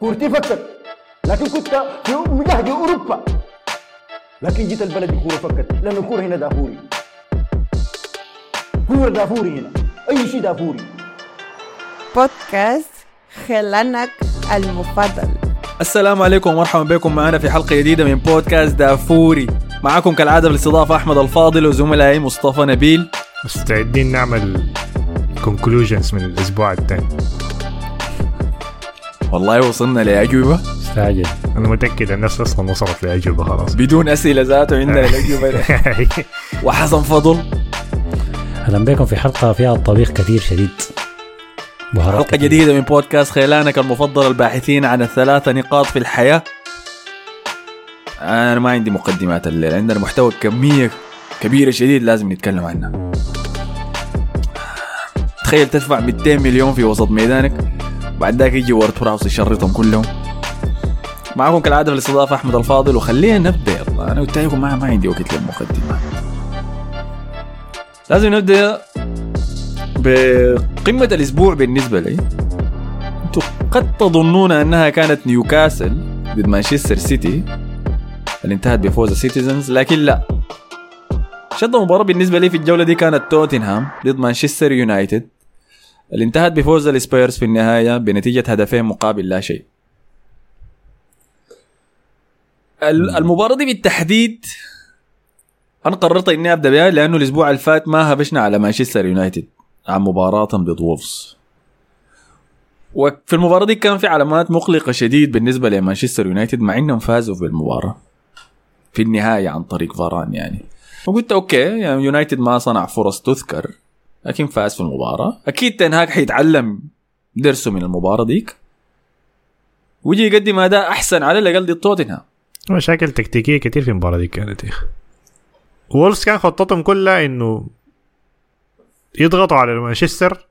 كورتي فكت لكن كنت في مجهد أوروبا. لكن جيت البلد الكوره فكت لأن الكوره هنا دافوري. كورة دافوري هنا. أي شيء دافوري. بودكاست خلانك المفضل. السلام عليكم ومرحبا بكم معنا في حلقة جديدة من بودكاست دافوري. معكم كالعادة بالاستضافة أحمد الفاضل وزملائي مصطفى نبيل. مستعدين نعمل conclusions من الأسبوع الثاني. والله وصلنا لأجوبة. مستعجل. أنا متأكد الناس أصلا وصلت لأجوبة خلاص. بدون أسئلة ذاته عندنا الأجوبة. وحسن فضل. أهلا بكم في حلقة فيها الطبيخ كثير شديد. بهارات حلقة كثير. جديدة من بودكاست خيلانك المفضل الباحثين عن الثلاثة نقاط في الحياة. أنا ما عندي مقدمات الليل عندنا محتوى كمية كبيرة شديد لازم نتكلم عنها. تخيل تدفع 200 مليون في وسط ميدانك. بعد ذاك يجي وورد براوس يشرطهم كلهم. معكم كالعادة في الاستضافة أحمد الفاضل وخلينا نبدأ. يلا أنا قلت لكم ما, عندي وقت للمقدمة. لازم نبدأ بقمة الأسبوع بالنسبة لي. أنتم قد تظنون أنها كانت نيوكاسل ضد مانشستر سيتي اللي انتهت بفوز ال Citizens لكن لا. شد المباراة بالنسبة لي في الجولة دي كانت توتنهام ضد مانشستر يونايتد. اللي انتهت بفوز السبيرز في النهاية بنتيجة هدفين مقابل لا شيء. ال- المباراة دي بالتحديد أنا قررت إني أبدأ بها لأنه الأسبوع اللي فات ما هبشنا على مانشستر يونايتد عن مباراتهم ضد وولفز. وفي المباراة دي كان في علامات مقلقة شديد بالنسبة لمانشستر يونايتد مع إنهم فازوا في المباراة في النهاية عن طريق فاران يعني. وقلت okay يعني يونايتد ما صنع فرص تذكر. لكن فاز في المباراة. أكيد تنهاك حيتعلم درسه من المباراة ديك. ويجي يقدم أداء أحسن على الأقل ضد توتنهام. مشاكل تكتيكية كتير في المباراة دي كانت يا أخي. وولفز كان خطتهم كلها إنه يضغطوا على مانشستر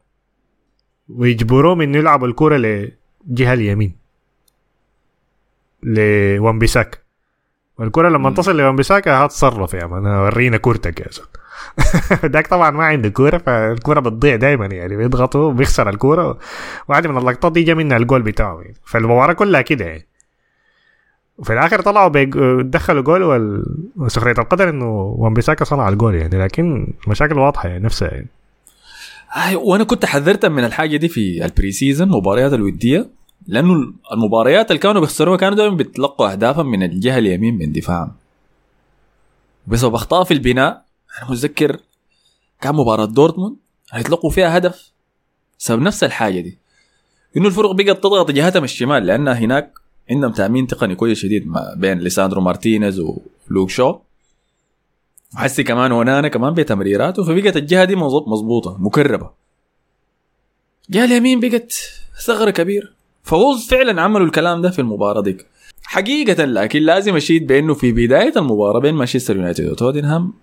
ويجبروهم إنه يلعبوا الكرة لجهة اليمين. لوان بيساكا والكرة لما تصل لوان بيساكا هتصرف يا man ورينا كورتك يا زول داك طبعا ما عنده كورة فالكرة بتضيع دايما يعني بيضغطوا بيخسر الكورة. واحدة من اللقطات دي جا منها الجول بتاعه يعني. فالمباراة كلها كده يعني. وفي الآخر طلعوا دخلوا جول وال... وسخرية القدر إنه وان بيساكا صنع الجول يعني. لكن مشاكل واضحة يعني نفسها يعني. آه، وأنا كنت حذرت من الحاجة دي في ال pre-season مباريات الودية لأنه المباريات اللي كانوا بيخسروها كانوا دائما بيتلقوا اهدافا من الجهة اليمين من دفاعهم. بسبب أخطاء في البناء أنا متذكر كان مباراة دورتموند هيتلقوا فيها هدف بسبب نفس الحاجة دي. إنه الفرق بقت تضغط جهتهم الشمال لأن هناك عندهم تأمين تقني كويس شديد ما بين ليساندرو مارتينيز ولوك شو. وحسي كمان ونانا كمان بتمريراته فبقت الجهة دي مظبوط- مظبوطة مكربة. جهة اليمين بقت ثغرة كبير فوز فعلا عملوا الكلام ده في المباراة ديك. حقيقة لكن لازم أشيد بإنه في بداية المباراة بين مانشستر يونايتد وتوتنهام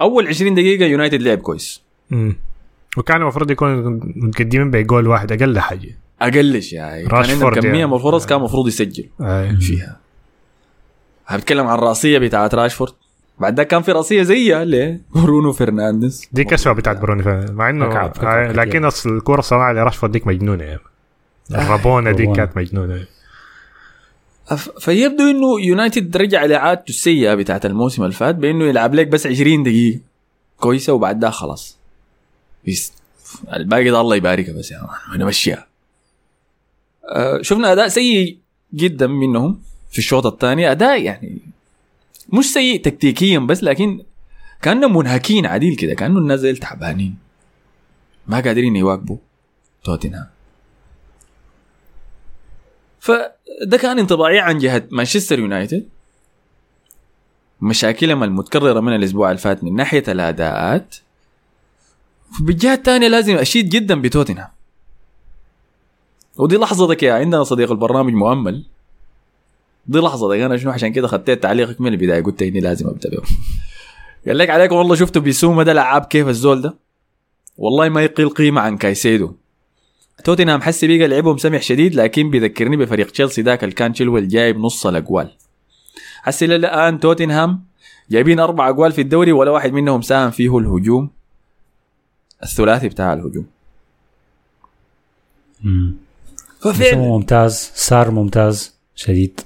أول 20 دقيقة يونايتد لعب كويس مم. وكان المفروض يكون متقدمين بجول واحد أقل حاجة أقلش يعني كان عندهم كمية يعني. من الفرص كان المفروض يسجل آه. فيها هنتكلم عن الراسية بتاعت راشفورد بعد ذاك كان في رأسية زيها لبرونو فرنانديز دي كسوة بتاعت بروني فعلا. مع إنه فكعب- فكعب آه،. لكن أصل الكرة الصناعة لراشفورد ديك مجنونة يعني الرابونة دي رابونة. كانت مجنونة ف- فيبدو إنه يونايتد رجع لعادته السيئه بتاعت الموسم اللي فات بإنه يلعب لك بس 20 دقيقة كويسة وبعد ده خلاص الباقي ده الله يباركه بس يا مان نمشيها آه، شفنا أداء سيء جدا منهم في الشوط الثاني. أداء يعني مش سيء تكتيكيا بس لكن كانهم منهكين عديل كده كأنه الناس تعبانين. ما قادرين يواكبوا توتنهام. فده كان انطباعي عن جهة مانشستر يونايتد. مشاكلهم المتكرره من الأسبوع اللي فات من ناحية الأداءات. بالجهة الثانية لازم أشيد جدا بتوتنهام. ودي لحظتك يا عندنا صديق البرنامج مؤمل. دي لحظتك أنا شنو؟ عشان كده خطيت تعليقك من البداية قلت إني لازم أبدأ به قال لك عليكم والله شفتوا بيسوما ده لعاب كيف الزول ده؟ والله ما يقل قيمة عن كايسيدو. توتنهام حسي بيقى لعبهم سمح شديد لكن بيذكرني بفريق تشيلسي ذاك اللي كان تشيلويل جايب نص الاقوال حسي الآن توتنهام جايبين أربع اقوال في الدوري ولا واحد منهم ساهم فيه الهجوم. الثلاثي بتاع الهجوم. مم. ففعلا ممتاز. صار ممتاز. شديد.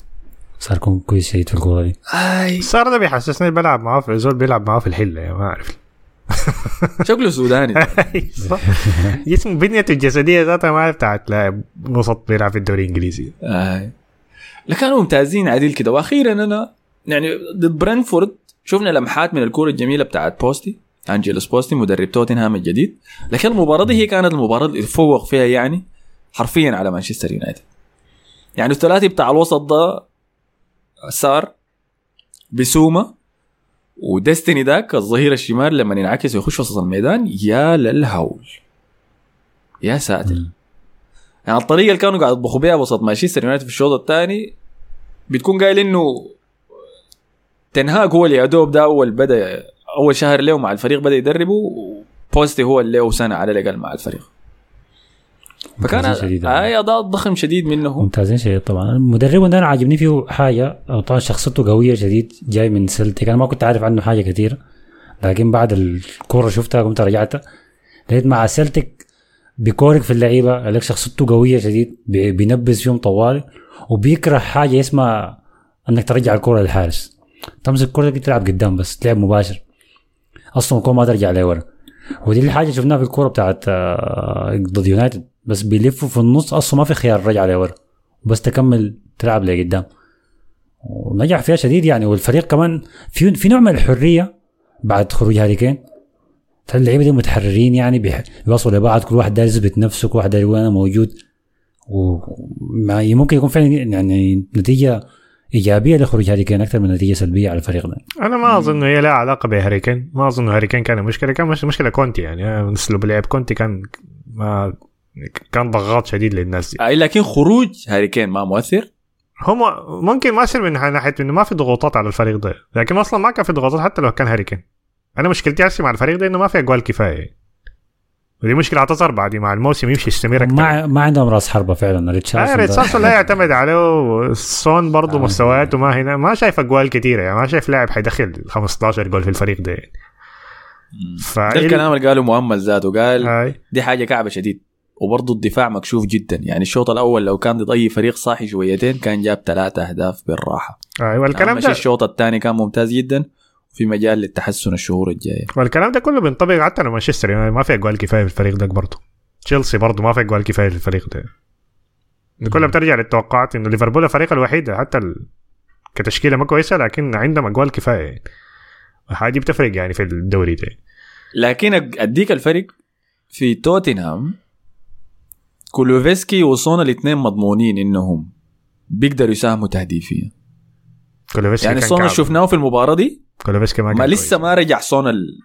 صار كويس شديد في الكورة دي. أي. صار ده بيحسسني بلعب معاه في زول بيلعب معاه في الحلة يعني ما أعرف. شكله سوداني صح. جسم بنيته الجسدية ذاتها ما بتاعت لاعب وسط بيلعب في الدوري الإنجليزي. آه. لكن كانوا ممتازين عديل كده. وأخيرا أنا يعني ضد برنتفورد شفنا لمحات من الكورة الجميلة بتاعت بوستي أنجيلوس بوستي مدرب توتنهام الجديد. لكن المباراة دي هي كانت المباراة اللي تفوق فيها يعني حرفيا على مانشستر يونايتد. يعني الثلاثي بتاع الوسط ده سار بسوما وديستني ذاك الظهير الشمال لما ينعكس ويخش وسط الميدان يا للهول. يا ساتر. يعني الطريقة اللي كانوا قاعد يطبخوا بيها وسط مانشستر يونايتد في الشوط الثاني بتكون قايل إنه تنهاج هو اللي يا دوب ده أول بدأ أول شهر له مع الفريق بدأ يدربه وبوستي هو اللي له سنه على الأقل مع الفريق. فكان. اي أداء ضخم شديد منهم ممتازين شديد طبعا. المدرب ده أنا عاجبني فيه حاجة طبعا شخصيته قوية شديد جاي من سلتك أنا ما كنت عارف عنه حاجة كثير لكن بعد الكورة شفتها قمت رجعت. لقيت مع سلتك بيكورك في اللعيبة قال لك شخصيته قوية شديد بي- بينبذ فيهم طوال وبيكره حاجة اسمها إنك ترجع الكورة للحارس. تمسك الكورة دي تلعب قدام بس لعب مباشر. أصلا الكورة ما ترجع لورا. ودي الحاجة شفناها في الكورة بتاعت آه، ضد يونايتد. بس بيلفوا في النص. أصلا ما في خيار رجع لورا بس تكمل تلعب لقدام ونجح فيها شديد يعني. والفريق كمان في في نوع من الحرية بعد خروج هاري كين. اللعيبة دي متحررين يعني بيوصلوا لبعض. كل واحد داير يثبت نفسه كل واحد داير يقول أنا موجود وما ممكن يكون فعلا يعني نتيجة إيجابية لخروج هاري كين أكثر من نتيجة سلبية على الفريق ده. أنا ما أظن هي لها علاقة بهاري كين. ما أظن هاري كين كان مشكلة. كان مش مشكلة كونتي يعني. أسلوب لعب كونتي كان ما كان ضغاط شديد للناس. دي اي لكن خروج هاري كين ما مؤثر؟ هم ممكن ما يصير من ناحيه إنه ما في ضغوطات على الفريق ده. لكن أصلا ما كان في ضغوطات حتى لو كان هاري كين أنا مشكلتي هسه مع الفريق ده إنه ما في أجوال كفاية. ودي مشكلة هتظهر بعد مع الموسم يمشي يستمر أكثر ما ما عندهم راس حربة فعلا. آه ريتشاردسون ده- ريتشاردسون لا يعتمد عليه سون برضه آه. مستوياته ما هنا. ما شايف أجوال كثيره يعني ما شايف لاعب حيدخل 15 جول في الفريق ده. يعني. ف ده الكلام اللي قاله مؤمل ذاته. قال هاي. دي حاجة كعبة شديد. وبرضه الدفاع مكشوف جدا. يعني الشوط الأول لو كان ضد أي فريق صاحي شويتين كان جاب ثلاثة أهداف بالراحة. أيوه الكلام أهم شيء ده الشوط الثاني كان ممتاز جدا وفي مجال للتحسن الشهور الجاية. والكلام ده كله بينطبق حتى على مانشستر يعني ما في أجوال كفاية في الفريق ده برضه. تشيلسي برضه ما في أجوال كفاية في الفريق ده. كلها بترجع للتوقعات إنه ليفربول الفريق الوحيد حتى ال... كتشكيلة ما كويسة لكن عندهم أجوال كفاية. يعني هذه بتفرق يعني في الدوري ده. لكن أديك الفرق في توتنهام كولوفسكي وصونا الاثنين مضمونين إنهم بيقدروا يساهموا تهديفيا. كولوفسكي يعني صونا كعب. شفناه في المباراة دي؟ كولوفسكي ما, ما لسه كويس. ما رجع صون ال...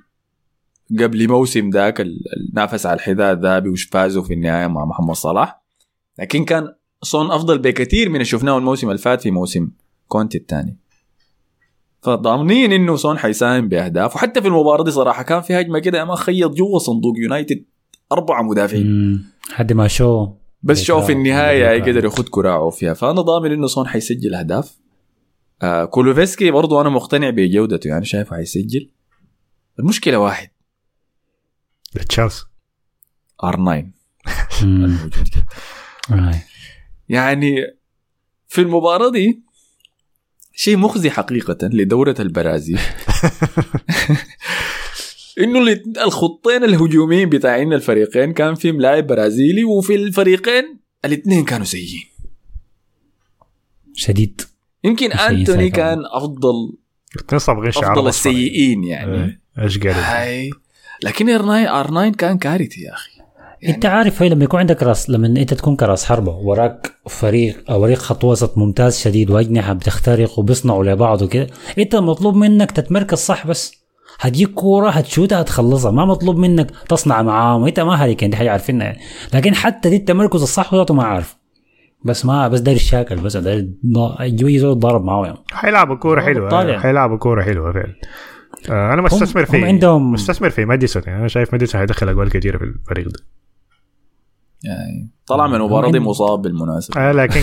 قبل موسم ذاك ال- النافس على الحذاء الذهبي وش فازوا في النهاية مع محمد صلاح. لكن كان صون أفضل بكثير من اللي شفناه الموسم اللي فات في موسم كونتي الثاني. فضامنين إنه سون حيساهم بأهداف. وحتى في المباراة دي صراحة كان في هجمة كده ما خيط جوا صندوق يونايتد. أربعة مدافعين. حد ما شو بس شو في النهاية. قدر ياخذ كراعه فيها فانا ضامن انه سون حيسجل أهداف آه كولوسيفسكي برضو أنا مقتنع بجودته يعني شايفه حيسجل المشكلة واحد تشيلسي R 9 مم. الموجود كده. آه. يعني في المباراة دي شيء مخزي حقيقة لدورة البرازيل إنه الخطين الهجوميين بتاعين الفريقين كان فيهم لاعب برازيلي وفي الفريقين الاثنين كانوا سيئين. شديد. يمكن أنتوني. كان افضل أفضل. السيئين يعني. إيه، إيش قال لكن R 9 R 9 كان كارثي يا أخي. يعني أنت عارف هي لما يكون عندك راس لما أنت تكون كراس حربة وراك فريق أو فريق خط وسط ممتاز شديد واجنحة بتخترق وبيصنعوا لبعض وكده أنت المطلوب منك تتمركز صح بس. هتجيك كورة هتشوتها هتخلصها. ما مطلوب منك تصنع معاهم. انت ما هاري دي حاجة عارفينها يعني. لكن حتى دي التمركز الصح ذاته ما عارف بس ما بس داير الشاكل بس داير يجي زول ضارب معاه يعني. حيلعبوا كورة حلوة. حيلعبوا كورة حلوة فعلا. آه أنا مستثمر في عندهم- مستثمر في ماديسون يعني. أنا شايف ماديسون هيدخل أجوال كثيره في الفريق ده. يعني طلع من المباراه دي مصاب بالمناسبة. آه لكن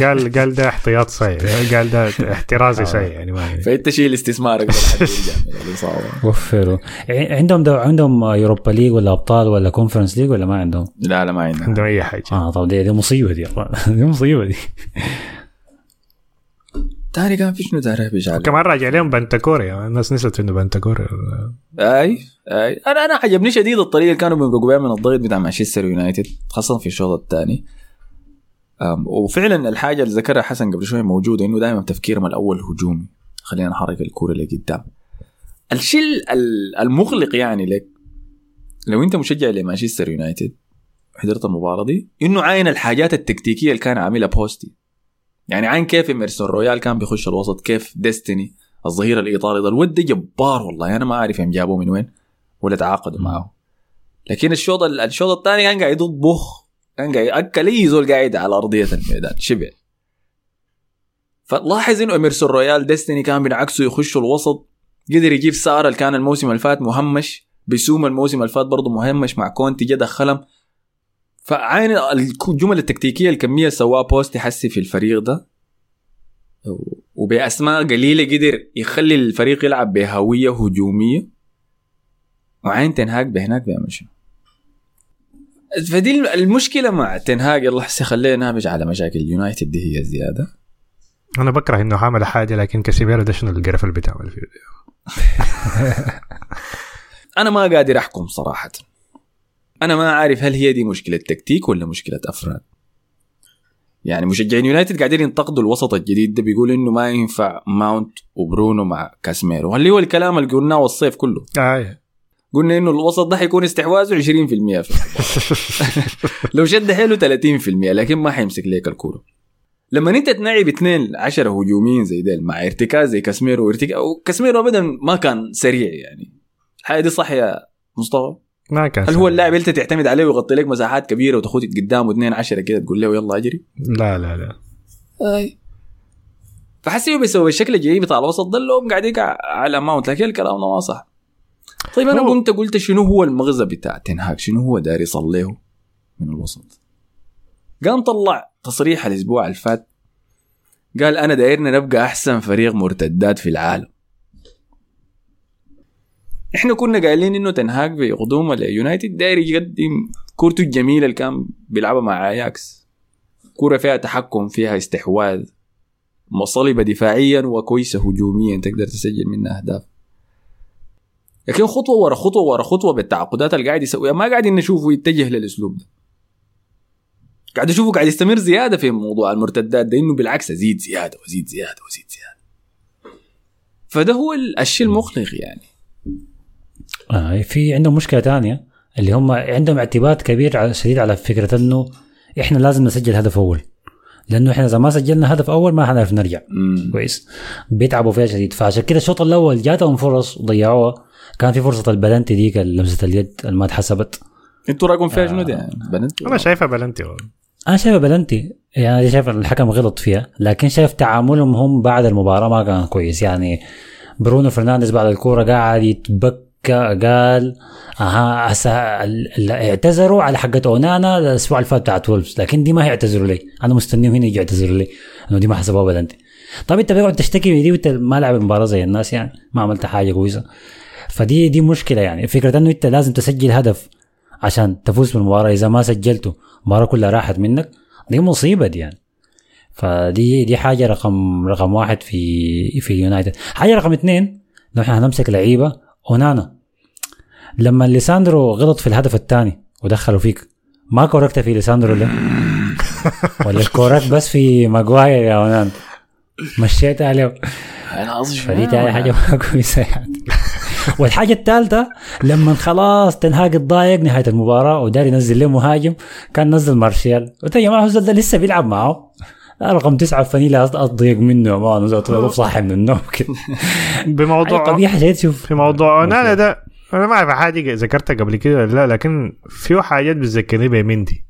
قال قال ده احتياط سيء. قال ده احترازي سيء يعني ما فإنت شيل استثمارك الاصابه وفروا. ع- عندهم دو عندهم Europa League ولا أبطال ولا Conference League ولا ما عندهم؟ لا لا ما عندنا. عندهم أي حاجة. آه طب دي, دي مصيبة دي. دي مصيبة دي. تاني كان في شنو تاني بيجعل كمان راجع لهم بنتانكور يعني الناس نسيت انه بنتانكور أي أي. أنا أنا عجبني شديد الطريقة اللي كانوا بيمرقوا بها من الضغط بتاع مانشستر يونايتد خاصة في الشوط الثاني. وفعلا الحاجة اللي ذكرها حسن قبل شوية موجودة إنه دائما تفكيرهم الأول هجومي. خلينا نحرك الكورة لقدام. الشيء ال- المقلق يعني لك لو أنت مشجع لمانشستر يونايتد حضرت المباراة دي إنه عاين الحاجات التكتيكية اللي كان عاملها بوستي. يعني عاين كيف ايمرسون رويال كان بيخش الوسط كيف ديستني الظهير الإيطالي ده الود جبار والله. أنا ما أعرف يوم جابوه من وين ولا تعاقدوا معه. لكن الشوط الشوط الثاني كان قاعد يطبخ كان قاعد ياكل أي زول قاعد على أرضية الميدان. شبع. فلاحظ إنه ايمرسون رويال ديستني كان بالعكس يخشوا الوسط. قدر يجيب سارة اللي كان الموسم اللي فات مهمش. بيسوما الموسم اللي فات برضه مهمش. مع كونتي جا دخلهم. فعاين الجمل التكتيكية الكميه سواها بوستي حسي في الفريق ده وبأسماء قليلة قدر يخلي الفريق يلعب بهوية هجومية. وعاين تنهاج بهناك بيعمل شنو فدي المشكلة مع تنهاج يلا حسي خلينا نهبش على مشاكل اليونايتد دي هي زيادة. أنا بكره إنه عمل حاجة لكن كاسيميرو ده شنو القرف اللي بتعمل فيه أنا ما قادر أحكم صراحة. أنا ما عارف هل هي دي مشكلة تكتيك ولا مشكلة أفراد. يعني مشجعين يونايتد قاعدين ينتقدوا الوسط الجديد ده بيقول إنه ما ينفع ماونت وبرونو مع كاسميرو اللي هو الكلام اللي قلناه الصيف كله. آه. قلنا إنه الوسط ده حيكون استحواذه 20% في لو شد حيله 30% لكن ما حيمسك ليك الكورة. لما أنت تلعب اثنين عشرة هجوميين زي ديل مع ارتكاز زي كاسميرو وارتكاز كاسميرو ابدا ما كان سريع يعني. الحاجة دي صح يا مصطفى؟ ما كان هل هو. اللاعب اللي انت تعتمد عليه ويغطي لك مساحات كبيرة وتاخذ قدامه اثنين عشرة كده تقول له يلا اجري؟ لا لا لا. أي. فحسيه بيسوي الشكل الجديد بتاع الوسط ده اللي هم قاعدين على ماونت لكن الكلام ده ما صح. طيب أنا هو- كنت قلت شنو هو المغزى بتاع تنهاك شنو هو داري يصليه من الوسط؟ قام طلع تصريح الأسبوع اللي فات قال أنا دايرنا نبقى أحسن فريق مرتدات في العالم. إحنا كنا قايلين إنه تنهاك بقدومه ليونايتد داير يقدم كورته الجميلة اللي كان بيلعبها مع اياكس كورة فيها تحكم فيها استحواذ صلبه دفاعيا وكويسة هجوميا تقدر تسجل منها أهداف. لكن خطوة ورا خطوة ورا خطوة بالتعاقدات اللي قاعد يسويها ما قاعدين نشوفه يتجه للأسلوب ده. قاعد اشوفه قاعد يستمر زيادة في موضوع المرتدات ده إنه بالعكس أزيد زيادة وأزيد زيادة وأزيد زيادة. فده هو ال- الشيء المقلق يعني. آه في عندهم مشكلة ثانية اللي هم عندهم اعتماد كبير على- شديد على فكرة إنه إحنا لازم نسجل هدف أول. لأنه إحنا إذا ما سجلنا هدف أول ما حنعرف نرجع. مم. كويس. بيتعبوا فيها شديد. فعشان كده الشوط الأول جاتهم فرص وضيعوها. كان في فرصة البلنتي ديك لمسه اليد اللي ما اتحسبت. أنتوا رأيكم فيها شنو دي يعني؟ بلنتي أنا شايفها بلنتي أنا شايفها بلنتي. يعني شايف الحكم غلط فيها. لكن شايف تعاملهم هم بعد المباراة ما كان كويس. يعني برونو فرنانديز بعد الكورة قاعد يتبكى قال أها اعتذروا على حقت أونانا الأسبوع اللي فات بتاعت وولفز لكن دي ما هيعتذروا لي. أنا مستنيهم هنا يجوا يعتذروا لي. إنه دي ما حسبوها بلنتي طيب أنت بتقعد تشتكي من دي وأنت ما لعب المباراه زي الناس يعني ما عملت حاجة كويسة. فدي دي مشكلة يعني. فكرة إنه أنت لازم تسجل هدف عشان تفوز بالمباراة إذا ما سجلت المباراه كلها راحت منك دي مصيبة دي يعني. فدي دي حاجة رقم رقم واحد في في اليونايتد حاجة رقم اثنين إحنا هنمسك لعيبة أونانا. لما ليساندرو غلط في الهدف الثاني ودخلوا فيك ما كوركت في ليساندرو ليه؟ ولا الكورات بس في ماجواير يا اونانا مشيت عليه. أنا قصدي فدي تاني حاجة ما كويسه يعني والحاجة الثالثة لما خلاص تنهاج اتضايق نهاية المباراة وداري ينزل له مهاجم كان نزل مارشال قلت يا جماعة ده لسه بيلعب معاه رقم تسعة فانيلا اضيق منه مان نزلت صاحي من النوم كده. بموضوع قبيحة شديد شوف. في موضوع اونانا ده أنا ما أعرف حاجة ذكرتها قبل كده ولا لا لكن في حاجات بتذكرني بمندي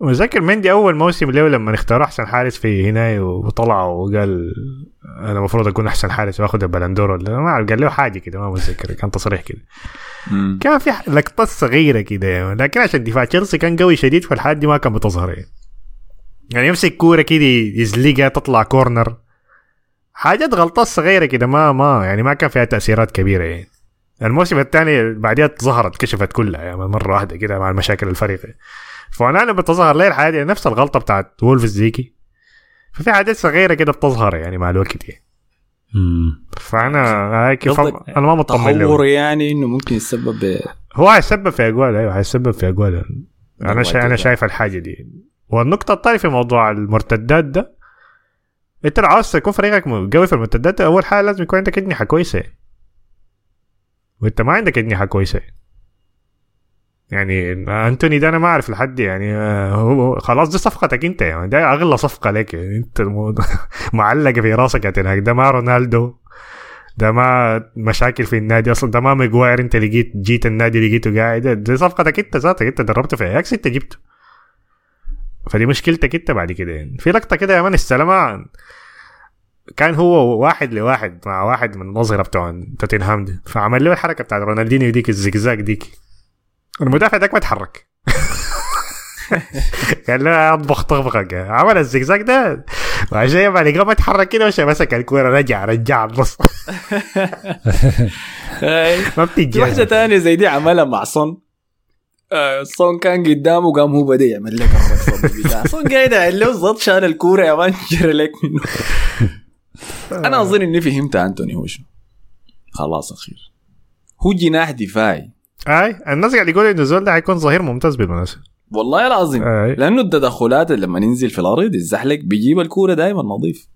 متذكر مندي أول موسم له لما اختاروا أحسن حارس في هنا وطلع وقال أنا المفروض أكون أحسن حارس واخذ البلندور ولا ما أعرف قال له حاجة كده ما متذكر كان تصريح كده. كان في لقطات صغيرة كده. لكن عشان دفاع تشيلسي كان قوي شديد فالحاجات دي ما كان بتظهر يعني يعني يمسك كورة كده يزلقها تطلع كورنر حاجات غلطات صغيرة كده ما ما يعني ما كان فيها تأثيرات كبيرة. يعني الموسم الثاني بعدها ظهرت كشفت كلها يعني مرة واحدة كده مع المشاكل الفريق فأنا لما بتظهر لي الحاجة؟ دي نفس الغلطة بتاعت وولفز ديكي ففي حاجات صغيرة كده بتظهر يعني مع الوقت يعني مم. فأنا هاي كيف أنا ما مطمن له. يعني إنه ممكن يسبب ب- هو هيسبب في اجوال أيوه هيسبب في اجوال أنا شا... أنا. شايف الحاجة دي. والنقطة الثانية في موضوع المرتدات ده انت لو عاوز تكون فريقك قوي في المرتدات أول حاجة لازم يكون عندك اجنحه كويسة. وانت ما عندك اجنحه كويسة. يعني أنتوني ده أنا ما أعرف لحد يعني آه، هو خلاص دي صفقتك أنت يعني ده أغلى صفقة لك. يعني انت معلقه في راسك تنهاك ده ما رونالدو. ده ما مشاكل في النادي أصلا. ده ما مجواير أنت لقيت جيت النادي لقيته قاعد. دي صفقتك أنت ذاتك أنت دربت في أياكس أنت جبته. فدي مشكلتك انت بعد كده يعني. في لقطة كده يا مان استلمها كان هو واحد لواحد مع واحد من النظره بتوع توتنهام دي فعمل له الحركة بتاعت رونالدينيو ديك الزقزاق ديك. المدافع داك ما اتحرك. قال له اطبخ طبخك. عمل الزقزاق ده وعشان بعد كده ما اتحرك كده وش مسك الكورة رجع رجع النص. ما بتجي واحدة تانية زي دي عملها مع صن. آه، صن كان قدامه قام هو بدأ يعمل لك صن قاعد يعمل له زط شال الكورة يا مان جرى لك منه. أنا أظن إني فهمت أنتوني هو شنو. خلاص أخير. هو جناح دفاعي. أي الناس قاعد يقولوا إنه زول ده حيكون ظهير ممتاز بالمناسبة. والله العظيم. أي. لأنه التدخلات لما ينزل في الأرض يزحلق بيجيب الكورة دائما نظيف.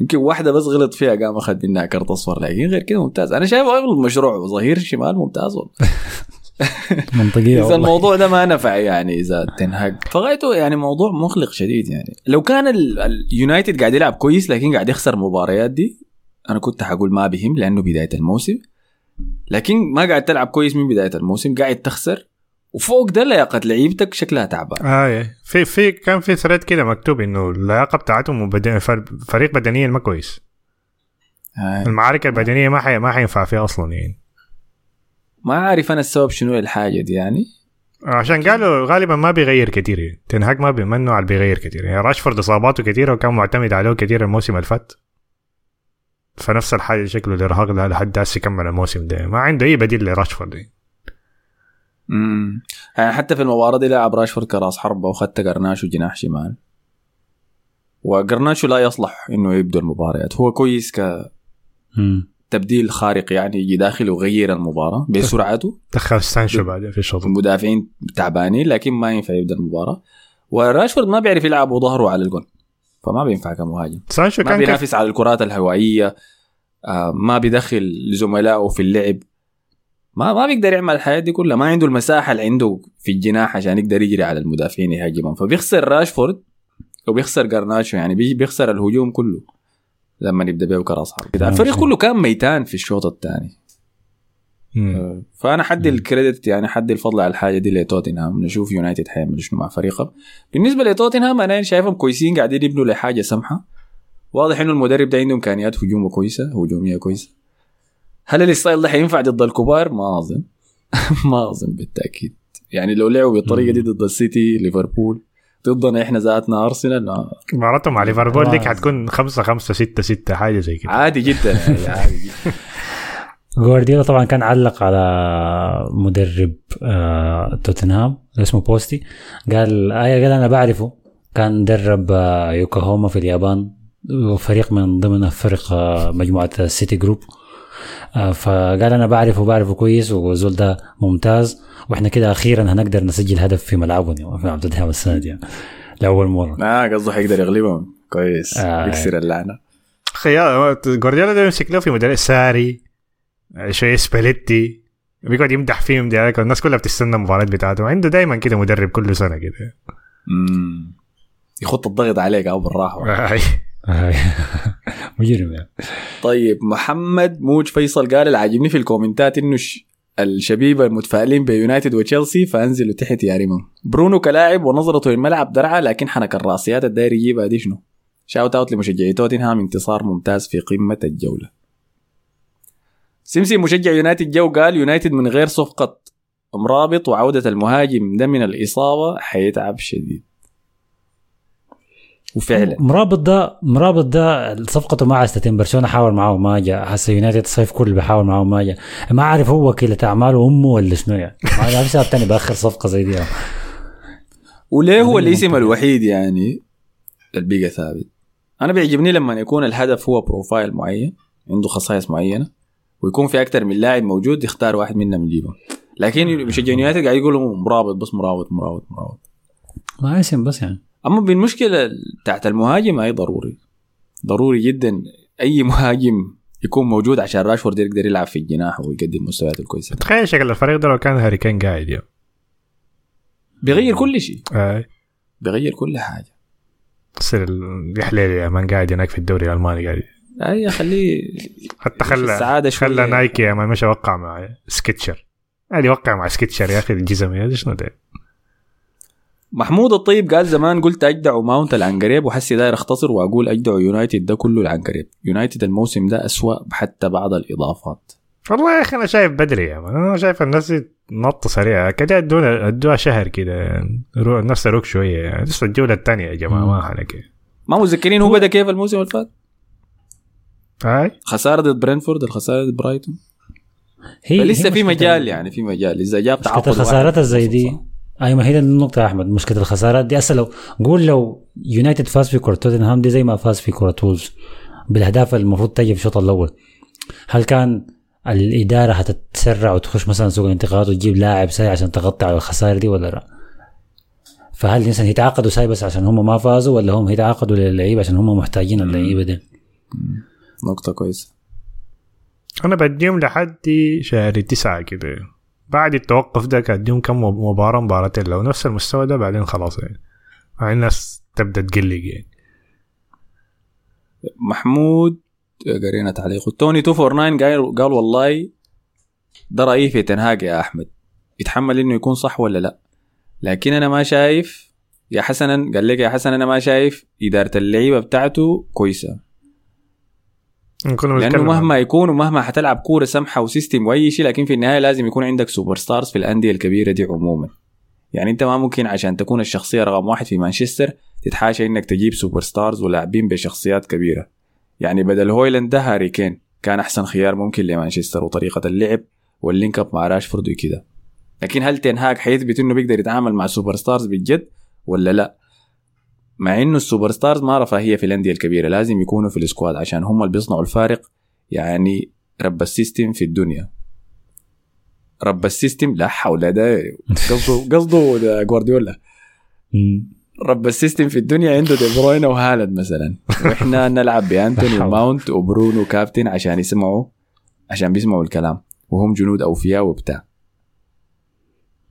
يمكن واحدة بس غلط فيها قام أخذ منها كرت أصفر لكن غير كده ممتاز. أنا شايف المشروع ظهير شمال ممتاز والله. منطقية إذا الموضوع ده ما نفع يعني إذا تنهاج فغايته يعني موضوع مقلق شديد يعني. لو كان ال- اليونايتد قاعد يلعب كويس لكن قاعد يخسر مباريات دي أنا كنت حقول ما بهم لأنه بداية الموسم. لكن ما قاعد تلعب كويس من بداية الموسم قاعد تخسر. وفوق ده لياقة لعيبتك شكلها تعبان. اي في في كان في thread كده مكتوب إنه اللياقة بتاعتهم بدن فريق بدنيا ما كويس. هاي. المعارك البدنية ما حي... ما حينفع فيها أصلا يعني. ما عارف أنا السبب شنو الحاجة دي يعني. عشان قالوا غالبا ما بيغير كتير. يعني تنهاك ما بيمنوا على بيغير كتير. يعني راشفورد إصاباته كتيرة وكان معتمد عليه كتير الموسم اللي فات. فنفس الحاجة شكله الارهاق ده لحد هسه يكمل الموسم ده. ما عنده أي بديل لراشفورد. يعني. امم يعني حتى في المباراة دي لعب راشفورد كراس حربه وخدت قرناشو جناح شمال. وقرناشو لا يصلح إنه يبدو المباريات هو كويس مم. كتبديل خارق يعني يجي داخل ويغير المباراة بسرعته. دخل سانشو بعدين في الشوط المدافعين تعبانين لكن ما ينفع يبدأ المباراة. وراشفورد ما بيعرف يلعب وظهره على الجون فما بينفع كمهاجم. سانشو ما كان بينافس على الكرات الهوائية آه ما بيدخل لزملائه في اللعب. ما ما بيقدر يعمل الحياة دي كلها ما عنده المساحة اللي عنده في الجناح عشان يقدر يجري على المدافعين يهاجمهم. فبيخسر راشفورد وبيخسر قارناتشو يعني بيخسر الهجوم كله. لما يبدا بيه كراس حربة كده. الفريق كله كان ميتان في الشوط الثاني. مم. فأنا حدي ال credit يعني حدي الفضل على الحاجة دي لتوتنهام. نشوف يونايتد حيعمل شنو مع فريقه. بالنسبة لتوتنهام أنا شايفهم كويسين قاعدين يبنوا لحاجه سمحة. واضح إنه المدرب ده عنده امكانيات هجومه كويسة هجومية كويسة. هل ال style ده حينفع ضد الكبار؟ ما أظن. ما أظن بالتأكيد. يعني لو لعبوا بالطريقة دي ضد السيتي ليفربول ضدنا إحنا ذاتنا أرسنال. لا، مباراتهم مع ليفربول ديك. حتكون 5 5 6 6 حاجة زي كده. عادي جدا. يعني عادي جدا. جوارديولا طبعا كان علق على مدرب آه توتنهام اسمه بوستي. قال آية قال أنا بعرفه. كان درب آه يوكوهاما في اليابان وفريق من ضمن فرق آه مجموعة السيتي group. فقال أنا بعرفه بعرفه كويس وزول ده ممتاز وإحنا كده أخيرا هنقدر نسجل هدف في ملعبنا في توتنهام السنة دي يعني. لأول مرة ما قصده حيقدر يغلبهم كويس آه. يكسر اللعنة خيال جوارديولا ده يمسك له في مدرب ساري شوية سباليتي بيقعد يمدح فيهم دي الناس كلها بتستنى المباريات بتاعته عنده دايما كده مدرب كل سنة كده. يخط الضغط عليك أو بالراحة. آه. مجرم يعني. طيب محمد موج فيصل قال اللي عاجبني في الكومنتات إنه. الشبيبة المتفائلين بيونايتد وتشيلسي فأنزلوا تحت يا ريمون برونو كلاعب ونظرته للملعب درعه لكن حنك الرأسيات الداير يجيبها دي شنو؟ شاوت اوت لمشجعي توتنهام انتصار ممتاز في قمة الجولة. سمسي مشجع يونايتد جو قال يونايتد من غير صفقة مرابط وعودة المهاجم ده من الإصابة حيتعب شديد. وفعلا. أمرابط ده أمرابط ده صفقته ما عايز برشلونة حاول معاه ما جاء. هسه يونايتد الصيف كله بيحاول معاه ما جاء. ما عارف هو وكيلة أعماله أمه ولا شنو يعني. ما عارف سبب تاني بآخر صفقة زي دي وليه هو الاسم الوحيد يعني اللي بقى ثابت؟ أنا بيعجبني لما يكون الهدف هو profile معين عنده خصائص معينة ويكون في أكثر من لاعب موجود يختار واحد منهم يجيبه لكن مشجعين يونايتد قاعد يقولوا أمرابط بس أمرابط أمرابط أمرابط. ما اسم بس يعني. أما بالمشكلة بتاعت المهاجم أي ضروري. ضروري جدا أي مهاجم يكون موجود عشان راشفورد يقدر يلعب في الجناح ويقدم مستويات كويسه تخيل شكل الفريق ده لو كان هاري كين قاعد يوم بيغير كل شيء. آه. بيغير كل حاجة. تصير يا مان قاعد هناك في الدوري الألماني قاعد. أي خليه حتى خلى السعادة شوية. خلى نايكي يا مان مشى وقع مع سكتشر قاعد يوقع مع Skechers يا أخي الجزم يا شنو ده محمود الطيب قال زمان قلت اجدع ماونت العنقريب وحسي داير أختصر وأقول اجدع يونايتد ده كله العنقريب. يونايتد الموسم ده أسوأ حتى بعض الإضافات. والله يا أخي أنا شايف بدري يا مان أنا شايف الناس نط سريعه كده ادونا ادوها شهر كده. الناس تروق شوية. يعني لسه الجوله الثانية يا جماعة ما حنك ما متذكرين هو بدا كيف الموسم اللي فات؟ هاي؟ خسارة ضد برينفورد الخسارة ضد برايتون. هي فلسه هي في مجال يعني في مجال. إذا جاب تعاقد الخسارات واحد الزي دي. فرصة. اي ما هي دي النقطة يا أحمد مشكلة الخسارات دي أصلا لو قول لو يونايتد فاز في كرة توتنهام دي زي ما فاز في كرة وولز بالأهداف المفروض تجي في الشوط الأول هل كان الإدارة هتتسرع وتخش مثلا سوق الانتقالات وتجيب لاعب ساي عشان تغطي على الخسائر دي ولا لا؟ فهل مثلا يتعاقدوا ساي بس عشان هم ما فازوا ولا هم يتعاقدوا للعيبة عشان هم محتاجين اللعيبة دي؟ نقطة كويسة أنا بديهم لحد شهر تسعة كده بعد التوقف ده اديهم كم مباراة مباراتين لو نفس المستوى ده بعدين خلاص يعني. الناس تبدأ تقلق يعني. محمود قرينا تعليقه توني 249 قال قال والله ده رأيي في تنهاج يا أحمد. يتحمل إنه يكون صح ولا لا. لكن أنا ما شايف يا حسنا قال لك يا حسن أنا ما شايف إدارة اللعيبة بتاعته كويسة. لأنه مهما يكون ومهما حتلعب كورة سمحة و system وأي شيء لكن في النهاية لازم يكون عندك superstars في الأندية الكبيرة دي عموما. يعني أنت ما ممكن عشان تكون الشخصية رقم واحد في مانشستر تتحاشى إنك تجيب superstars ولاعبين بشخصيات كبيرة. يعني بدل هويلاند ده هاري كين كان أحسن خيار ممكن لمانشستر وطريقة اللعب وال link up مع راشفورد وكده. لكن هل تنهاك حيثبت انه بيقدر يتعامل مع superstars بالجد ولا لا؟ مع إنه ال superstars ما رفاهيه في الأندية الكبيرة لازم يكونوا في ال squad عشان هم اللي بيصنعوا الفارق يعني رب ال system في الدنيا. رب ال system لا حول ده قصده قصده ده جوارديولا. رب ال system في الدنيا عنده دي بروين وهالاند مثلا. وإحنا نلعب بأنتوني وماونت وبرونو كابتن عشان يسمعوا عشان بيسمعوا الكلام. وهم جنود أوفياء وبتاع.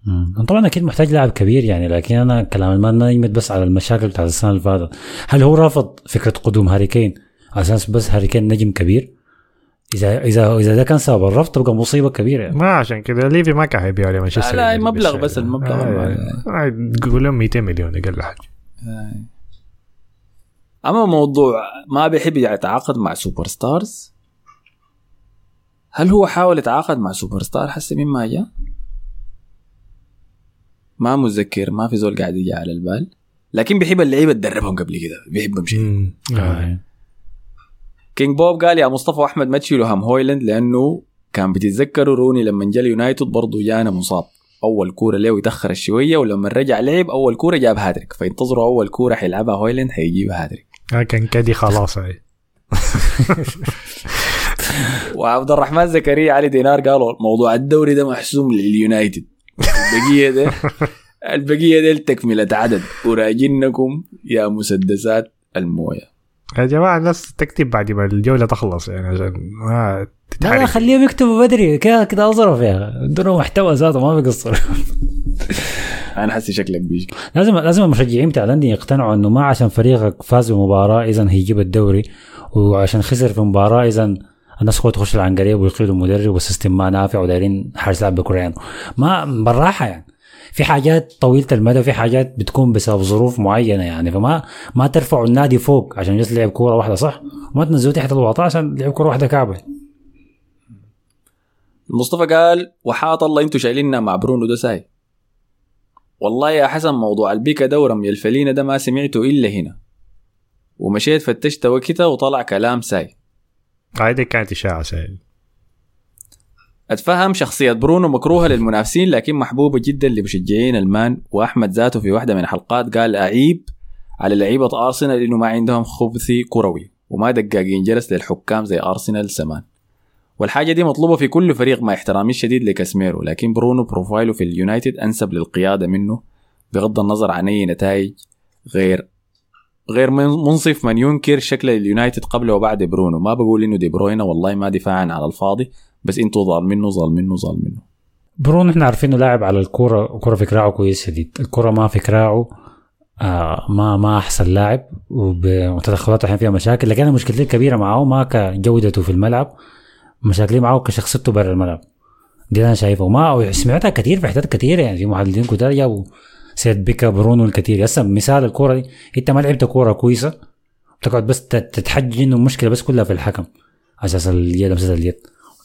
مم. طبعا أكيد محتاج لاعب كبير يعني لكن أنا كلام المان ما يمد بس على المشاكل بتاعت السنة اللي فاتت. هل هو رافض فكرة قدوم هاري كين؟ على أساس بس هاري كين نجم كبير؟ اذا اذا إذا ده كان سبب الرفض تبقى مصيبة كبيرة يعني. ما عشان كده ليفي ما كان حيبيعوا لمانشستر لا، يونايتد مبلغ بس. المبلغ آه، آه، قول لهم 200 مليون أقل حاجة. أما موضوع ما بيحب يتعاقد مع superstars هل هو حاول يتعاقد مع سوبر ستار حسب مما جاء. ما متذكر ما في زول قاعد يجي على البال. لكن بيحب اللعيبة تدربهم قبل كده بيحبهم شيء. مم. آه. آه. كينج بوب قال يا مصطفى وأحمد ما تشيلوا هم هويلاند لأنه كان بتتذكروا روني لما جا اليونايتد برضه جانا مصاب. أول كورة له يتأخر شوية ولما رجع لعب أول كورة جاب هاتريك. فينتظروا أول كورة حيلعبها هويلاند حيجيب هاتريك. آه، كان كدي خلاص هاي وعبد الرحمن زكريا علي دينار قالوا موضوع الدوري ده محسوم لليونايتد. البقية ده البقية ده تكمله عدد. وراجنكم يا مسدسات الموية. يا جماعة الناس تكتب بعد ما الجولة تخلص يعني عشان ما لا لا خليهم يكتبوا بدري. كده كده أظرف يا أخي. دون محتوى ذاته ما بيقصر. أنا حسي شكلك بيجي لازم لازم المشجعين بتاع الأندية يقتنعوا إنه ما عشان فريقك فاز بمباراة اذا هيجيب الدوري وعشان خسر في مباراة اذا الناس خوات تخش العنقريب ويقيلوا المدرب والسيستم ما نافع ودايرين حارس لاعب بكره ما بالراحة يعني. في حاجات طويلة المدى في حاجات بتكون بسبب ظروف معينة يعني. فما ما ترفعوا النادي فوق عشان جالس لعب كورة واحدة صح؟ وما تنزلوا تحت الوطا عشان لعب كورة واحدة كعبه مصطفى قال وحات الله أنتوا شايليننا مع برونو ده ساي. والله يا حسن موضوع البيكا ده ورمي الفلينة ده ما سمعته إلا هنا. ومشيت فتشت وكتا وطلع كلام ساي. هذه كانت إشاعة سهل أتفهم شخصية برونو مكروهة للمنافسين لكن محبوبة جدا لمشجعين المان وأحمد ذاته في واحدة من الحلقات قال أعيب على لعيبة أرسنال إنه ما عندهم خبث كروي وما دقاقين جرس للحكام زي أرسنال زمان. والحاجة دي مطلوبة في كل فريق مع احترامي الشديد لكاسميرو لكن برونو profile ه في اليونايتد أنسب للقيادة منه بغض النظر عن أي نتائج غير غير من- منصف من ينكر شكل اليونايتد قبل وبعد برونو. ما بقول إنه دي بروين والله ما دفاعا على الفاضي بس إنتوا ظالمينه ظالمينه ظالمينه برونو إحنا عارفين إنه لاعب على الكوره الكوره في كراعه كويس شديد. الكوره ما في كراعه آه ما ما أحسن لاعب وتدخلاته أحيانا فيها مشاكل. لكن أنا مشكلتي الكبيره معاه ما كجودته في الملعب مشاكلي معاه كشخصيته برا الملعب. دي أنا شايفها وما سمعتها كثير في حتات كثيرة يعني في محللين كتار جابوا سيد بيكا برونو الكثير هسه مثال الكورة دي انت ما لعبت كورة كويسة بتقعد بس تت- تتحجج انه المشكلة بس كلها في الحكم أساس اليد لمسه اليد.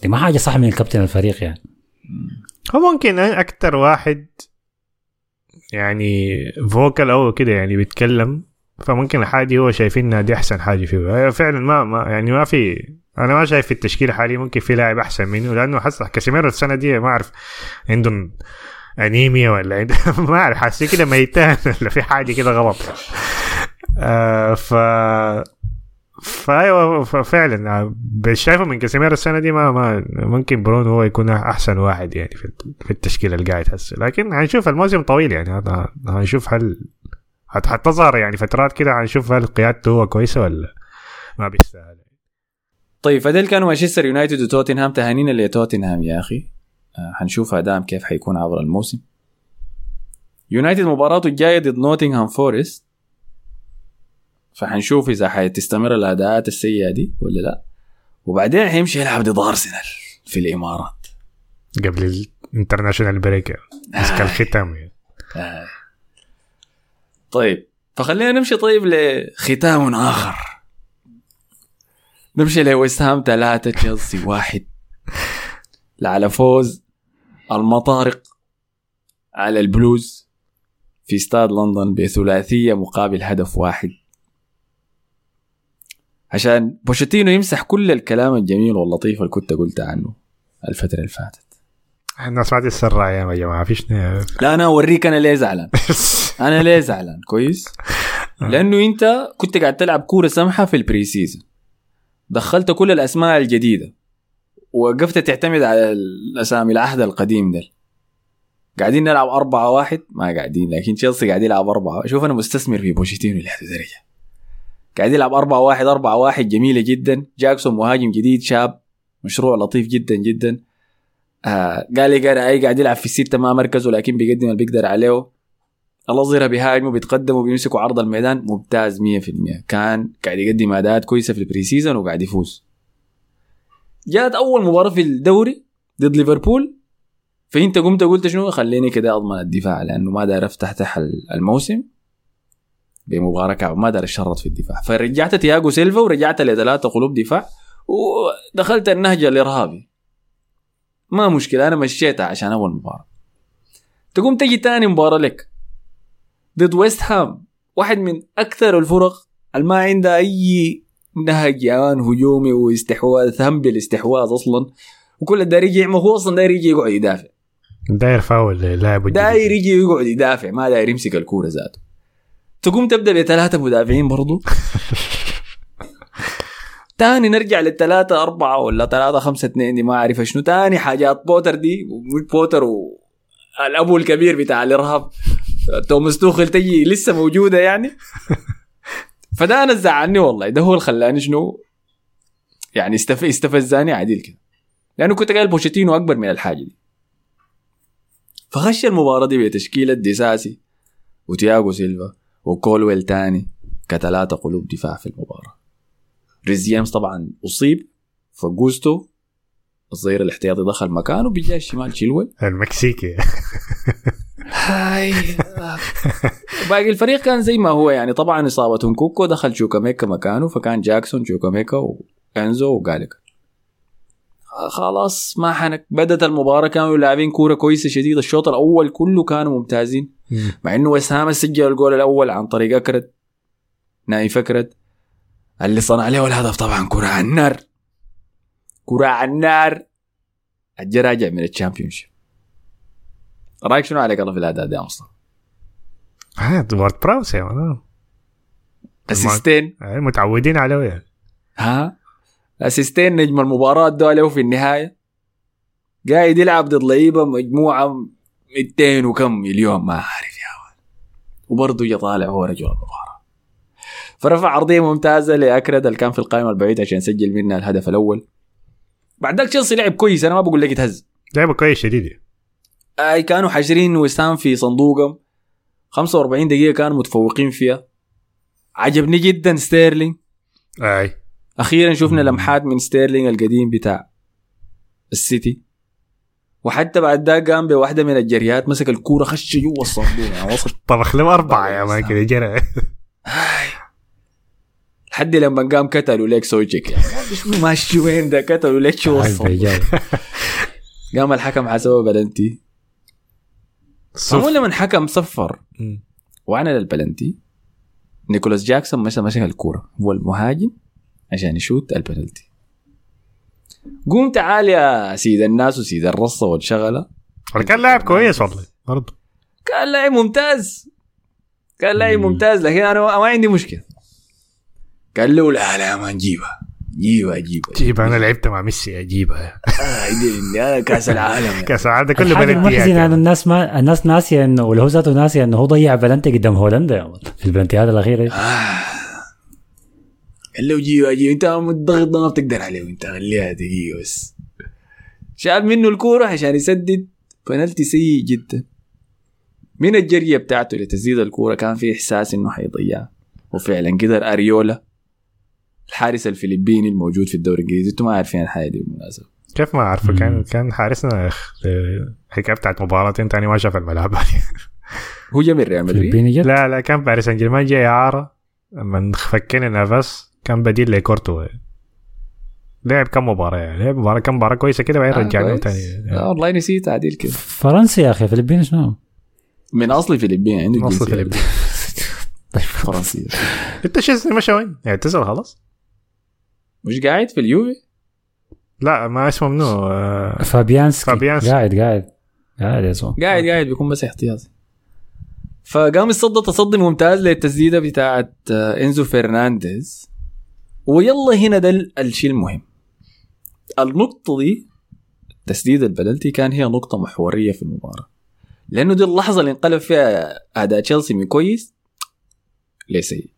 دي ما حاجة صح من الكابتن الفريق يعني. هو ممكن أكتر واحد يعني فوكال أو كده يعني بيتكلم فممكن الحاجة هو شايفينها دي أحسن حاجة فيه. فعلا ما, ما يعني ما في أنا ما شايف في التشكيله حاليا ممكن في لاعب أحسن منه لأنه حس كاسيميرو السنة دي ما أعرف عندهم أنيميا ولا عند... ما أعرف حاسس كده ميتان ولا في حاجة كده غلط. آه ف فايوه فعلا. آه، شايفه من كاسيميرو السنة دي ما, ما ممكن برونو هو يكون أحسن واحد يعني في التشكيلة اللي قاعد هسه لكن هنشوف الموسم طويل يعني. هنشوف هل حت- حتظهر يعني فترات كده هنشوف هل قيادته هو كويسة ولا ما بيستاهل. طيب فديل كانوا مانشستر يونايتد وتوتنهام تهانينا لتوتنهام يا أخي. حنشوف ادائهم كيف حيكون عبر الموسم. يونايتد مباراته الجاية ضد نوتنغهام فورست. فحنشوف إذا حتستمر الأداءات السيئة دي ولا لا. وبعدين حيمشي يلعب ضد أرسنال في الإمارات. قبل ال international break. مسك الختام يعني. آه. طيب فخلينا نمشي طيب لختام آخر. نمشي لويست هام ثلاثة تشيلسي واحد. على فوز المطارق على البلوز في استاد لندن بثلاثية مقابل هدف واحد. عشان بوشيتينو يمسح كل الكلام الجميل واللطيف اللي كنت قلت عنه الفترة اللي فاتت. الناس ما تتسرع يا جماعة فيش لا أنا أوريك أنا ليه زعلان. أنا ليه زعلان كويس؟ لأنه أنت كنت قاعد تلعب كورة سمحة في ال pre-season دخلت كل الأسماء الجديدة. وقفت تعتمد على الأسامي العهد القديم ده قاعدين نلعب أربعة واحد. ما قاعدين لكن تشيلسي قاعد يلعب أربعة شوف أنا مستثمر في بوشيتينو لهذه الدرجة قاعد يلعب أربعة واحد أربعة واحد جميلة جدا. جاكسون مهاجم جديد شاب مشروع لطيف جدا جدا. آه قال لي قال أي قاعد يلعب في الستة ما مركزه لكن بيقدم اللي بيقدر عليه. الأظهرة بيهاجموا بيتقدموا بيمسكوا عرض الميدان. ممتاز 100% كان قاعد يقدم أداءات كويسة في ال pre-season وقاعد يفوز. جات أول مباراة في الدوري ضد ليفربول فأنت قمت قلت شنو؟ خليني كده أضمن الدفاع لأنه ما داير افتح تحت الموسم. بمباراة كعب ما داير اشرط في الدفاع. فرجعت تياجو سيلفا ورجعت لثلاثة قلوب دفاع ودخلت النهج الإرهابي. ما مشكلة أنا مشيتها عشان أول مباراة. تقوم تجي تاني مباراة لك ضد ويست هام واحد من أكثر الفرق اللي ما عندها أي نهج يا هجومي واستحواذ هم بالاستحواذ أصلا. وكل داير يجي ما هو أصلا داير يجي يقعد يدافع. داير فاول لاعب. داير يجي يقعد يدافع ما داير يمسك الكورة ذاته. تقوم تبدأ بثلاثة مدافعين برضو. تاني نرجع للثلاثة أربعة ولا ثلاثة خمسة اثنين دي ما أعرف شنو. تاني حاجات بوتر دي بوتر والأبو الكبير بتاع الإرهاب. توماس توخل تجي لسه موجودة يعني. فده أنا زعلني والله. ده هو اللي خلاني شنو؟ يعني استف... استفزاني عديل كده. لأنه كنت قايل بوشيتينو أكبر من الحاجة دي. فخش المباراة دي بتشكيلة ديساسي وتياغو سيلفا وكولويل تاني كثلاثة قلوب دفاع في المباراة. ريز طبعا أصيب فجوستو الظهير الاحتياطي دخل مكانه بجهة الشمال شيلول المكسيكي. هاي. باقي الفريق كان زي ما هو يعني. طبعا اصابه كوكو دخل تشوكوميكا مكانه فكان جاكسون تشوكوميكا وأنزو وجالك خلاص ما حنك بدت المباراة كانوا لاعبين كورة كويسة شديدة. الشوط الأول كله كانوا ممتازين. مع إنه ويستهام سجل الجول الأول عن طريق أكرد نايف أكرد اللي صنع له الهدف طبعا كرة على النار. كره على النار. الجا راجع من ال Championship رأيك شنو عليك الله في الأداء ده يا مصطفى؟ آه، وورد براوس يا man assist ين. آه، متعودين عليه يعني ها؟ assist ين نجم المباراة ده له في النهاية. قاعد يلعب ضد لعيبة مجموعة 200 وكم مليون ما أعرف يا ولد. وبرضه جا طالع هو رجل المباراة. فرفع عرضية ممتازة لأكرد اللي كان في القائمة البعيدة عشان يسجل منها الهدف الأول. بعد ذاك تشيلسي لعب كويس أنا ما بقول لك يتهز لعبة كويس شديد. أي كانوا حاشرين وسام في صندوقهم. 45 دقيقة كانوا متفوقين فيها. عجبني جدا ستيرلينج أي. أخيرا شفنا لمحات من ستيرلينج القديم بتاع السيتي. وحتى بعد ذاك قام بواحدة من الجريات مسك الكورة خش جوا الصندوق. يعني وصل. طبخ له أربعة يا man كده جرى. لحد لما قام كتلوا ليك سوتشيك يعني شنو ماشي وين ده كتلوا ليك شو. قام الحكم حسبه بلنتي معمول صف. لما حكم صفر مم. وأنا للبلنتي نيكولاس جاكسون مشى مسك الكورة. هو المهاجم عشان يشوت البلنتي. قوم تعال يا سيد الناس وسيد الرصة والشغلة. كان لاعب كويس والله برضه كان لاعب ممتاز. كان لاعب ممتاز لكن أنا ما عندي مشكلة. قال له لا لا ما نجيبها. جيبها جيبها. جيب أنا لعبت مع ميسي أجيبها. آه كأس العالم. كأس العالم كله المحزنة بلنتيات انه الناس ما الناس ناسية إنه ولا هو ذاته ناسية إنه هو ضيع بلنتي قدام هولندا. يا في البلنتيات الاخيره آه. قال له جيبها جيبها. أنت الضغط ده ما بتقدر عليه انت خليها دقيقه بس. شال منه الكورة عشان يسدد. بنالتي سيء جدا. من الجرية بتاعته لتسديد الكورة كان في إحساس إنه حيضيعها وفعلا قدر أريولا الحارس الفلبيني الموجود في الدوري الإنجليزي. أنتم ما عارفين الحاجة دي بالمناسبة. كيف ما اعرفه كان كان حارسنا يا اخ الحكاية بتاعت مباراتين تاني ما شاف الملعب. هو جا من ريال مدريد؟ فلبيني لا لا كان باريس سان جيرمان جاي اعاره لما فكينا نافاس كان بديل لكورتو لعب كم مباراة يعني. لعب مباراه كم مباراة كويسة كده بعدين آه، رجعناه كويس. تاني. آه والله نسيت عديل كده. فرنسا يا أخي فلبين شنو؟ من أصل فلبين عنده نص الجنسية فلبين فرنسية. انت شيزني مشى وين؟ اعتزل خلاص؟ مش قاعد في اليوفي؟ لا ما اسمه منو آه، فابيانسكي. فابيانسكي. قاعد قاعد. قاعد يا زلمة. قاعد قاعد بيكون بس احتياطي. فقام يصدى تصدي ممتاز للتسديدة بتاعت آه، إنزو فرنانديز. ويلا هنا ده ال- الشيء المهم. النقطة دي تسديد البلنتي كان هي نقطة محورية في المباراة. لأنه دي اللحظة اللي انقلب فيها أداء تشيلسي من كويس لسيء.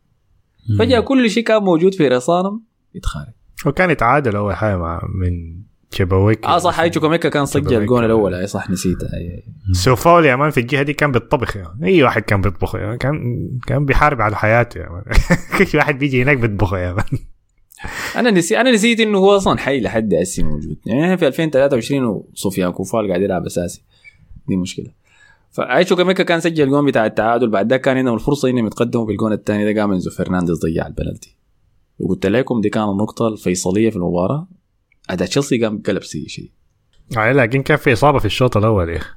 فجأة كل شيء كان موجود في رصانهم يتخارج. وكان يتعادل أول حاجة مع من شبويك آه صح هاي تشوكوميكا كان سجل. الجون الأول. أي صح نسيتها أي أي. كوفال يا man في الجهة دي كان بيطبخ يعني. أي واحد كان بيطبخ يعني. كان كان بيحارب على حياته يا man. كل واحد بيجي هناك بيطبخه يا man. أنا نسيت أنا نسيت إنه هو أصلا حي لحد هسه موجود. يعني إحنا في 2023 وكوفال قاعد يلعب أساسي. دي مشكلة. فتشوكوميكا كان سجل الجون بتاع التعادل. بعد ذاك كان عندهم الفرصة إنهم يتقدموا بالجون الثاني. ده قام إنزو فرنانديز ضيع البلنتي وقلت لكم دي كانت النقطة الفيصلية في المباراة. أداء تشيلسي قام قلب سيء شيء آه، لكن كان في إصابة في الشوط الأول يا أخي.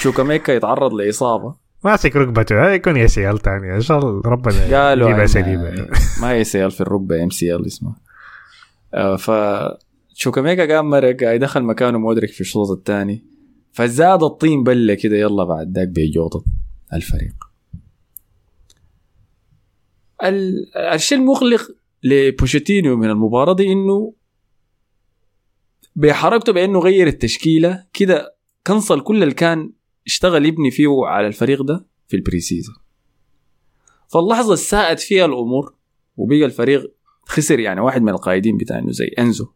تشوكوميكا يتعرض لإصابة. ماسك ركبته هاي يكون ACL تاني. إن شاء الله ربنا قالوا يجيبها سليمه ما ACL في الركبة MCL اسمه. آه، ف تشوكوميكا قام مرق يدخل مكانه مودريك في الشوط الثاني. فزاد الطين بلة كده يلا بعد ذاك بجوطة الفريق. ال- الشيء المقلق لبوشيتينو من المباراة دي إنه بحركته بأنه غير التشكيلة. كده cancel كل اللي كان اشتغل يبني فيه على الفريق ده في ال pre-season فاللحظة اللي ساءت فيها الأمور وبقى الفريق خسر يعني واحد من القائدين بتاع إنه زي أنزو.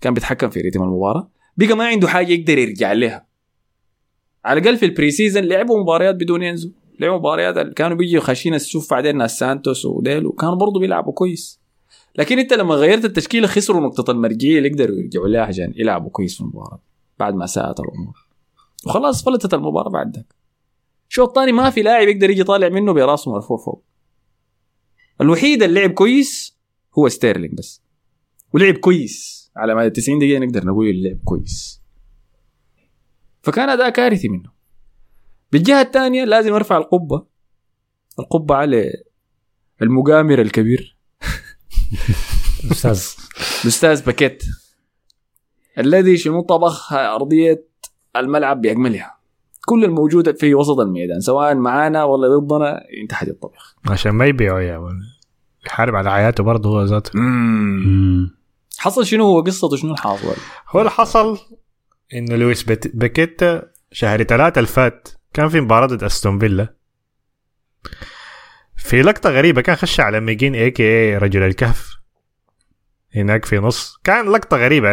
كان بيتحكم في ريتم المباراة. بقى ما عنده حاجة يقدر يرجع لها. على الأقل في ال pre-season لعبوا مباريات بدون أنزو. لعبوا مباريات كانوا بيجوا خاشين السوف بعدين ناس سانتوس وديل وكانوا برضه بيلعبوا كويس. لكن انت لما غيرت التشكيلة خسروا نقطة المرجعيه اللي يقدروا يرجعوا لها عشان يلعبوا كويس في المباراة بعد ما ساءت الأمور. وخلاص فلتت المباراة بعد ذاك الشوط الثاني ما في لاعب يقدر يجي طالع منه براسه مرفوع فوق الوحيد اللي لعب كويس هو ستيرلينج بس. ولعب كويس. على مدى 90 دقيقة نقدر نقول لعب كويس. فكان أداء كارثي منه. بالجهة الثانية لازم أرفع القبة. القبة على المقامر الكبير. أستاذ. الاستاذ باكيت. الذي شنو طبخ أرضية الملعب باكملها كل الموجود في وسط الميدان سواء معانا ولا ضدنا انتهت الطبخ. عشان ما يبيعوا يا يحارب على حياته برضه هو ذاته. حصل شنو هو؟ قصته شنو الحاصل هو اللي حصل إنه لويس باكيتا شهر ثلاثة الفات كان في مباراة ضد أستون فيلا. في لقطة غريبة كان خش على ميجين AKA رجل الكهف. هناك في نص. كان لقطة غريبة.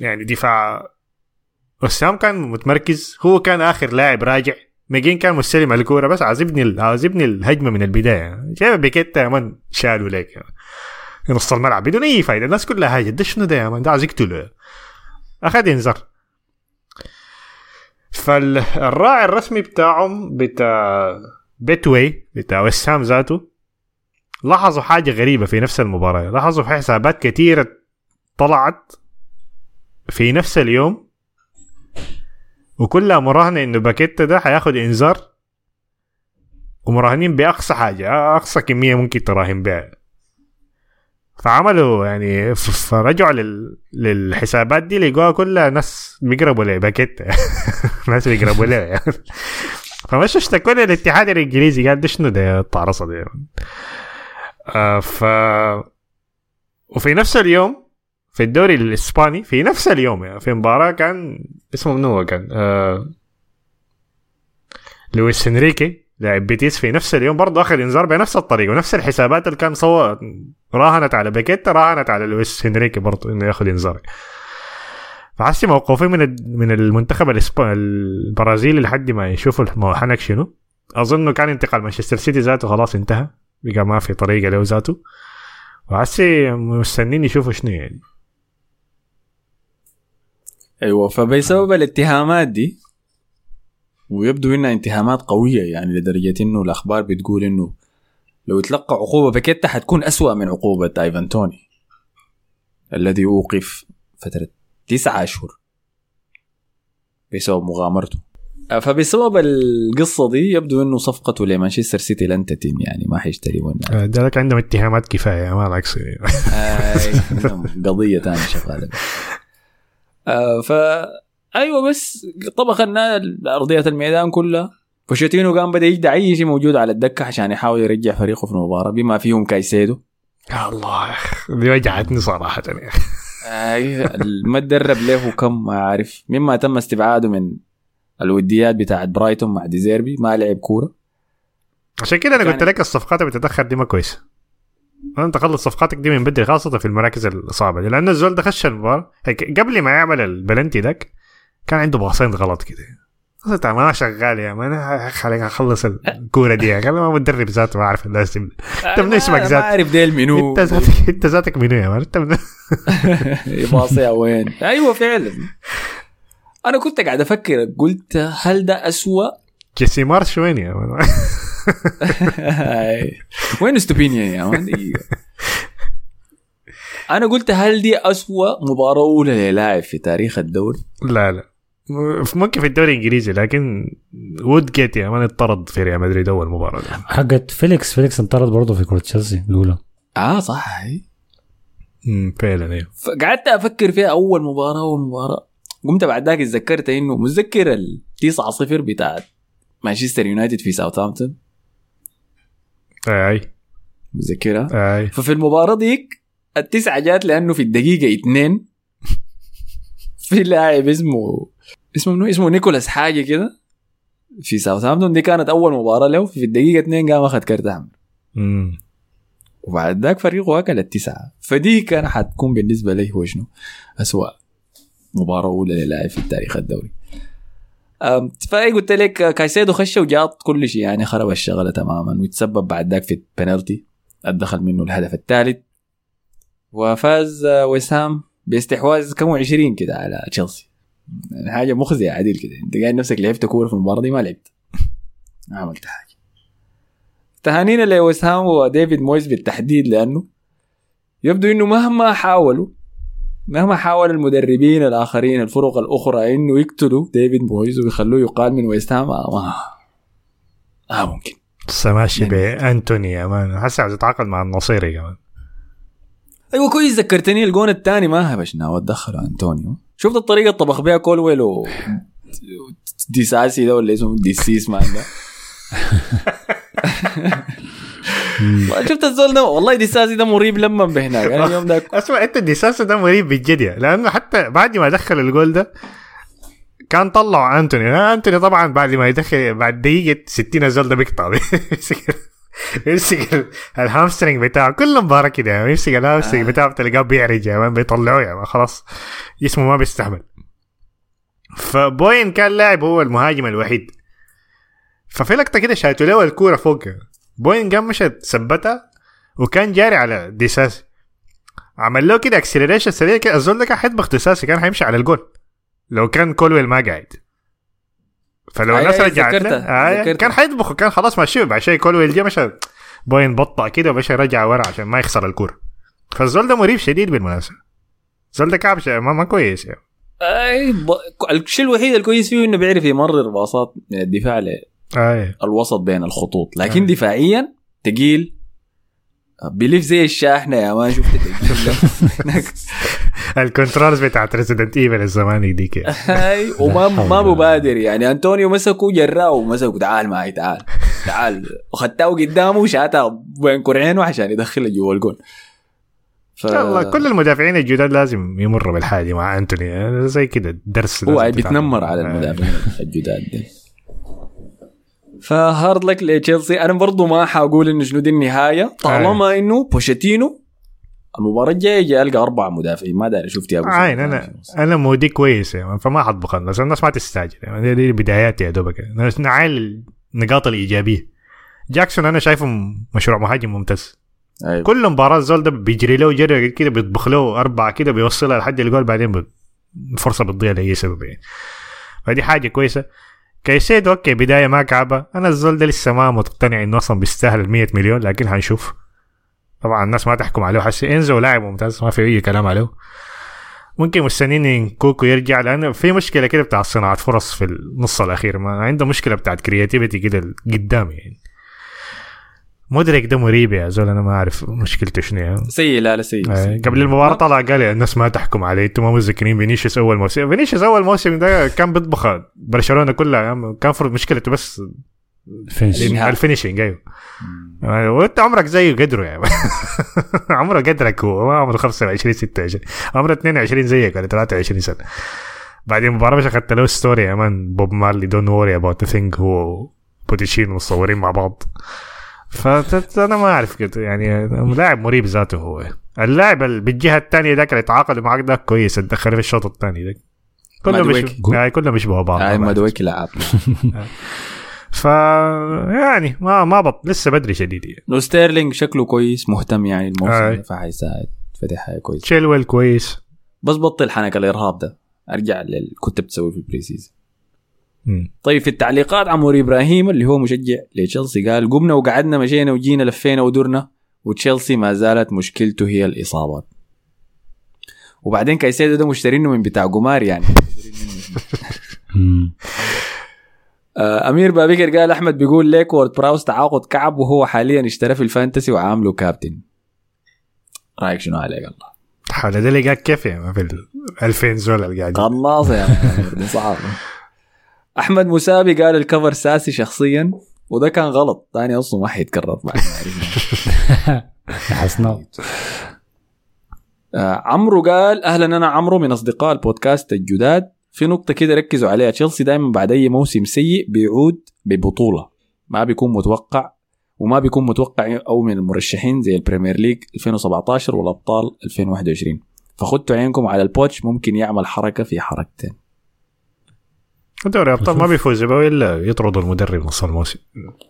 يعني دفاع. ويستهام كان متمركز. هو كان آخر لاعب راجع. ميجين كان مستلم الكورة بس عاوز يبني ال- عاوز يبني الهجمة من البداية. شايف بيكيتا يا man شالوا لك نص الملعب بدون أي فايدة. الناس كلها هاجت ده شنو ده يا مان ده عاوز يقتله أخذ إنذار. فالراعي الرسمي بتاعهم بتاع بيتوي بتاع وسام ذاته لاحظوا حاجة غريبة في نفس المباراة. لاحظوا في حسابات كثيرة طلعت في نفس اليوم وكلها مراهنة إنه باكيتا ده حياخد إنذار ومراهنين بأقصى حاجة أقصى كمية ممكن تراهن بها فعملوا يعني فرجعوا لل... للحسابات دي لقوها كلها ناس بيقربوا لباكيتا ناس بيقربوا له يعني. فمش اشتكوا لي الاتحاد الإنجليزي قال شنو ده الطعرصه دي؟ آه ف وفي نفس اليوم في الدوري الإسباني في نفس اليوم يعني في مباراة كان اسمه منو كان؟ آه لويس إنريكي. لاعب بيتيس في نفس اليوم برضه أخذ إنذار بنفس الطريقة ونفس الحسابات اللي كان صور راهنت على باكيتا راهنت على لويس هنريكي برضه إنه يأخذ إنذار. فحسي موقوفين من من المنتخب البرازيلي لحد ما يشوفوا الموحنك شنو. أظن كان انتقال مانشستر سيتي ذاته خلاص انتهى بقى ما في طريقة له ذاته. وحسي مستنين يشوفوا شنو يعني. أيوه فبسبب الاتهامات دي ويبدو إنها اتهامات قوية يعني لدرجة إنه الأخبار بتقول إنه لو تلقى عقوبة باكيتا حتكون أسوأ من عقوبة إيفان توني الذي أوقف فترة تسعة أشهر بسبب مغامرته. فبسبب القصة دي يبدو إنه صفقته لمانشستر سيتي لن تتم يعني ما حيشتري ولا. آه، ذلك عندهم اتهامات كفاية ما العكس آي، قضية ثانية شغالة. آه ف أيوه بس طبخ ارضيه الميدان كلها. بوشيتينو قام بدأ يجدع أي شيء موجود على الدكة عشان يحاول يرجع فريقه في المباراة بما فيهم كايسيدو. يا الله يا دي وجعتني صراحة يا أخي. آه ما تدرب له كم ما عارف مما تم استبعاده من الوديات بتاعت برايتون مع ديزيربي ما لعب كورة. عشان كده أنا يعني- قلت لك الصفقات اللي بتتأخر دي ما كويسة. انت خلص صفقاتك دي من بدري خاصة في المراكز الصعبة دي. لأن الزول ده خش المباراة. هيك قبل ما يعمل البلنتي داك كان عنده باصين غلط كده. قلت ما شغال يا مان خليني أخلص الكورة دي. أنا ما مدرب ذاته ما اعرف الناس دي آه من اسمك ما ذات؟ عارف ديل منو. انت ذاتك إنت ذاتك منو يا مان؟ انت من... باصيها وين؟ أيوه فعلا. أنا كنت قاعد أفكر قلت هل ده أسوأ؟ جيسي مارش وين يا مان؟ وين استوبينيا يا مان. أنا قلت هل دي أسوأ مباراة أولى للاعب في تاريخ الدوري؟ لا لا. ممكن في الدوري الإنجليزي لكن وودجيت يا مان اطرد في ريال مدريد أول مباراة. حقت فيليكس فيليكس انطرد برضه في كرة تشيلسي الأولى آه صح. امم فعلا أيوه فقعدت أفكر فيها أول مباراة أول مباراة قمت بعد ذاك اتذكرت إنه متذكر ال 9 0 بتاعت مانشستر يونايتد في ساوثهامبتون أي متذكرها؟ أي ففي المباراة ديك التسعة جات لأنه في الدقيقة اثنين في لاعب اسمه اسمه منو؟ اسمه نيكولاس حاجة كده. في ساوثهامبتون دي كانت أول مباراة له في الدقيقة اثنين قام أخذ كارت أحمر امم وبعد ذاك فريقه أكل التسعة. فدي كان حتكون بالنسبة لي هو شنو؟ أسوأ مباراة أولى للاعب في تاريخ الدوري. فأي قلت لك كايسيدو خش وجاط كل شيء يعني خرب الشغلة تماما. ويتسبب بعد ذاك في البنالتي الدخل منه الهدف الثالث. وفاز آه، وسام باستحواذ كم 20 كده على تشيلسي. حاجة مخزية عديل كده. انت قاعد نفسك لعبت كورة في المباراة دي ما لعبت. ما عملت حاجة. تهانينا لوسام وديفيد مويس بالتحديد لأنه يبدو إنه مهما حاولوا مهما حاول المدربين الآخرين الفرق الأخرى إنه يقتلوا ديفيد مويز ويخلوه يقال من ويست هام ما آه ممكن. ماشي يعني- بأنتوني يا مان. حاسس عاوز يتعاقد مع النصيري كمان أيوه كويس ذكرتني الجون الثاني. ما هبشنا ودخلوا انطونيو شفت الطريقة طبخ بيها كولويل و ديساسي ده ولا اسمه؟ ديسيس مان ده. شفت الزول ده؟ والله ديساسي ده مريب لما بهناك. أنا اليوم ده اسمع انت الديساسا ده مريب بجد يعني. لأنه حتى بعد ما دخل الجول ده كان طلعوا أنتوني. أنتوني طبعا بعد ما يدخل بعد دقيقة 60 الزول ده بيقطع. يمسك ال hamstring بتاعه كل مباراه كده يمسك ال hamstring بتاعه تلقاه بيعرج يا مان بيطلعوه يا مان خلاص جسمه ما بيستحمل. فبوين كان لاعب هو المهاجم الوحيد. ففي لقطة كده شاتوا له الكورة فوق. بوين قام مشى ثبتها وكان جاري على ديساسي. عمل له كده acceleration سريع كده الزول ده كان حيطبخ ديساسي كان حيمشي على الجول. لو كان كولويل ما قاعد. فلو أي- الناس أي، رجعت له آه. كان حيطبخ كان خلاص ماشي شيء كولويل جه مشى بوين بطأ كده ومشى رجع ورا عشان ما يخسر الكوره فالزول ده مريب شديد بالمناسبة الزول ده كعب شيء ما, ما كويس يعني أي ب... الشيء الوحيد الكويس فيه إنه بيعرف يمرر باصات من الدفاع آه. للوسط بين الخطوط لكن آه. دفاعيا تقيل بيلف زي الشاحنة يا ما شفت. ال controls بتاعت Resident Evil الزمان ديك وما ما مبادر يعني. أنطونيو مسكه جراه ومسكه. تعال معي تعال. تعال. وخدته قدامه وشاتها بين كرعينه عشان يدخلها جوا الجول ف... الله كل المدافعين الجداد لازم يمروا بالحاجة مع أنتوني. زي كده درس هو بيتنمر. على آه. المدافعين الجداد دي. ف hard luck لتشيلسي. أنا برضو ما حاقول إنه شنو دي النهاية. طالما إنه بوشيتينو المباراة الجاية جاي ألقى أربع مدافعين ما داري شفت يا أبو عين أنا. أنا مودي كويس يعني فما حطبخ بس الناس ما تستعجل. يعني دي, دي بدايات يا دوبك. نعاين النقاط الإيجابية. جاكسون أنا شايفه مشروع مهاجم ممتاز. أيوة. كل مباراة الزول ده بيجري له جري كده بيطبخ له أربعة كده بيوصلها لحد الجول بعدين الفرصه بتضيع لأي سبب يعني. فدي حاجة كويسة. كايسيدو okay بداية ما كعبة. أنا الزول ده لسه ما مقتنع إنه أصلا بيستاهل ال 100 مليون لكن هنشوف. طبعا الناس ما تحكم عليه. حسي إنزو لاعب ممتاز ما في أي كلام عليه. ممكن مستنيين نكونكو يرجع لأنه في مشكلة كده بتاعت صناعة فرص في النص الأخير. ما عنده مشكلة بتاعت creativity كده قدام يعني. مودريك ده مريب يا زول أنا ما أعرف مشكلته شنو يعني. سيء لا لا سيء آه،. قبل المباراة طلع قال الناس ما تحكم عليه. أنتم ما متذكرين فينيسيوس أول موسم؟ فينيسيوس أول موسم ده كان بيطبخ برشلونة كلها يعني كان فرض مشكلته بس في شنو الإنهاء. ال finishing أيوه. آه، وأنت عمرك زيه قدره يعني. عمره قدرك هو ما عمره 25 26 عمره 22 زيك ولا 23 سنة. بعدين المباراه مش أخذت له story يا مان. بوب مارلي don't worry about thing هو بوتيشين مصورين مع بعض. فانا ما أعرف كده يعني لاعب مريب ذاته هو. اللاعب اللي بالجهة الثانية ذاك اللي تعاقد معك ده كويس. تدخل في الشوط الثاني ده كله مش مادويكي. يعني كله بيشبهوا بعض. هاي ما بعرف. مدويك لعب ف يعني ما ما بط لسه بدري شديد يعني. لو ستيرلينج شكله كويس مهتم يعني الموسم آي. ده فحيساعد فدي حاجة كويسة. تشيلويل كويس. بس بطل حنك الإرهاب ده. أرجع للي كنت بتسوي في ال pre-season. طيب في التعليقات عموري إبراهيم اللي هو مشجع لتشيلسي قال قمنا وقعدنا مشينا وجينا لفينا ودرنا وتشيلسي ما زالت مشكلته هي الإصابات. وبعدين كايسيدو ده مشترينه من بتاع قمار يعني. آه، أمير بابكر قال أحمد بيقول ليك وورد براوس تعاقد كعب وهو حاليا اشترى في ال fantasy وعامله كابتن. رأيك شنو عليك الله حول ده لقاك كيف يعني؟ في ال 2000 زول اللي قاعدين قناص يا صعب. أحمد مسابي قال الكفر ساسي شخصيا وده كان غلط. ثاني أصلا ما حيتكرر بعد عرفنا. حسنا. آه عمرو قال أهلا أنا عمرو من أصدقاء البودكاست الجداد. في نقطة كده ركزوا عليها. تشيلسي دائما بعد أي موسم سيء بيعود ببطولة. ما بيكون متوقع وما بيكون متوقع أو من المرشحين زي البريمير ليج 2017 والأبطال 2021 فختوا عينكم على البوتش ممكن يعمل حركة في حركتين. دوري أبطال ما بيفوز به إلا يطردوا المدرب نص الموسم.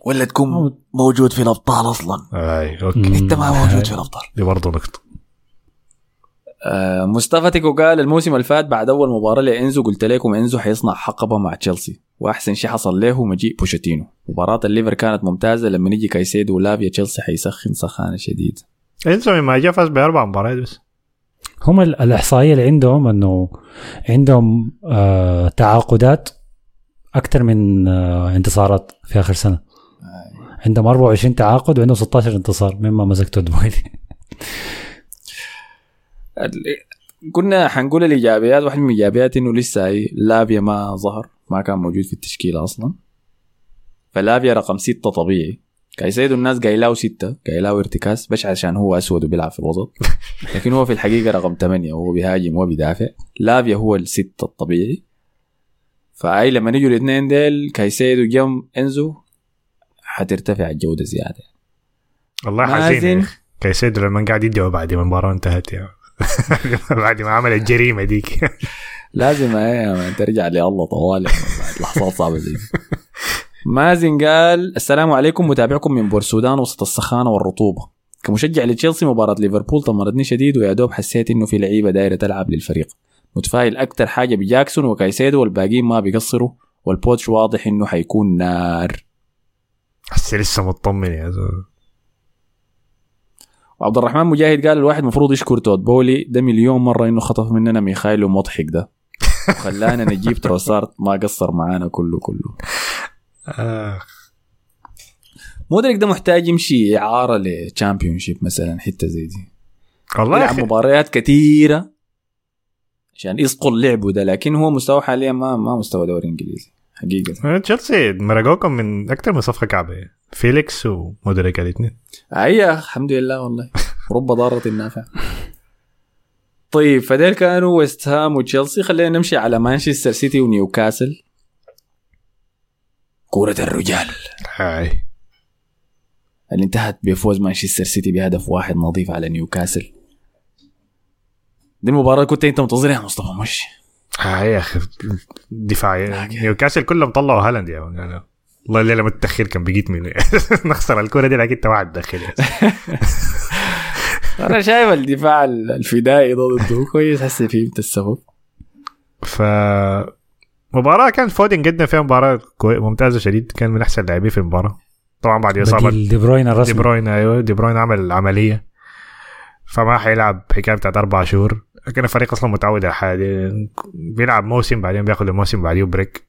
ولا تكون موجود في الأبطال أصلا. أي okay. أنت ما موجود في الأبطال. دي برضه نقطة. آه مصطفى تيكو قال الموسم اللي فات بعد أول مباراة لإنزو قلت لكم إنزو حيصنع حقبة مع تشيلسي. وأحسن شيء حصل له مجيء بوشيتينو. مباراة الليفر كانت ممتازة. لما يجي كايسيدو ولافيا تشيلسي حيسخن سخانة شديده انسو ما جاء فاز بأربع مباريات بس. هم ال- الإحصائية اللي عندهم إنه عندهم آه تعاقدات أكثر من آه انتصارات في آخر سنة. عندهم 24 تعاقد وعندهم 16 انتصار مما مسكته دبي ال- كنا حنقول الإيجابيات واحد من الإيجابيات إنه لسه لافيا ما ظهر ما كان موجود في التشكيلة أصلا. فلافيا رقم ستة طبيعي. كايسيدو الناس قايلاو ستة قايلاو ارتكاز بس عشان هو أسود وبيلعب في الوسط. لكن هو في الحقيقة رقم ثمانية وهو بيهاجم وبيدافع لافيا هو الستة الطبيعي. فأي لما يجوا الاثنين ديل كايسيدو جنب إنزو حترتفع الجودة زيادة. مازن. حزين. كايسيدو لما قاعد يدعو بعد المباراة انتهت يا بعد ما عمل الجريمة ديك. لازم إيه ترجع لله طوالي بعد لحظات صعبة زي. مازن قال السلام عليكم متابعكم من بورسودان وسط السخانة والرطوبة. كمشجع لتشيلسي مباراة ليفربول طمنتني شديد ويا دوب حسيت إنه في لعيبة دايرة تلعب للفريق. متفائل أكتر حاجة بجاكسون وكايسيدو والباقيين ما بيقصروا والبوتش واضح إنه حيكون نار. هسه لسه مطمن يا زول وعبد الرحمن مجاهد قال الواحد المفروض يشكر تود بولي ده مليون مرة إنه خطف مننا ميخايلو مودريك ده. وخلانا نجيب تروسارت ما قصر معانا كله كله. مودريك ده محتاج يمشي إعارة ل Championship مثلا حتة زي دي. والله يلعب مباريات كثيره عشان يسقل لعبه ده لكن هو مستواه حاليا ما ما مستوى دوري إنجليزي. حقيقة. تشيلسي مرقوكم من أكثر من صفقه كعبة. فيليكس ومودريك الاثنين اي الحمد لله والله. رب ضارة نافع طيب فديل كانوا ويست هام وتشيلسي. خلينا نمشي على مانشستر سيتي ونيوكاسل. كورة الرجال. هاي. اللي انتهت بفوز مانشستر سيتي بهدف واحد نظيف على نيوكاسل؟ دي المباراة كنت انت منتظرها يا مصطفى مش هاي يا أخي دفاع. نيوكاسل كلهم طلعوا هالاند يا. يعني والله الليلة متأخر كان بقيت منه نخسر الكوره دي لكن أنت واحد داخل أنا شايف الدفاع الفدائي ضده كويس هسه فهمت السبب ف مباراة كان فودن قدم فيها مباراة كوي... ممتازة شديد كان من أحسن اللاعبين في المباراة. طبعا بعد إصابة دي بروين دي الرسمي. بروين أيوه دي بروين عمل عملية. فما حيلعب حكاية بتاعت أربع شهور. لكن الفريق أصلا متعود على دي بيلعب موسم بعدين بياخد الموسم بعديه break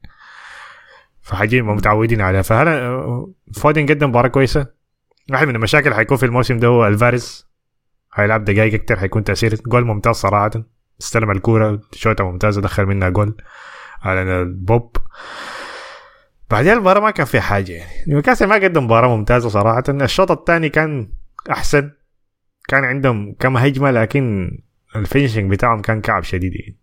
فحاجين متعودين عليها. فهلا فودن قدم مباراة كويسة؟ واحد من المشاكل حيكون في الموسم ده هو ألفاريز. هيلعب دقائق أكتر حيكون تأثير. جول ممتاز صراحة. استلم الكورة شوطة ممتازة دخل منها جول على البوب بعدين المباراة ما كان فيها حاجة يعني. نيوكاسل ما قدم مباراة ممتازة صراحة. الشوط الثاني كان أحسن. كان عندهم كم هجمة لكن ال finishing بتاعهم كان كعب شديد يعني.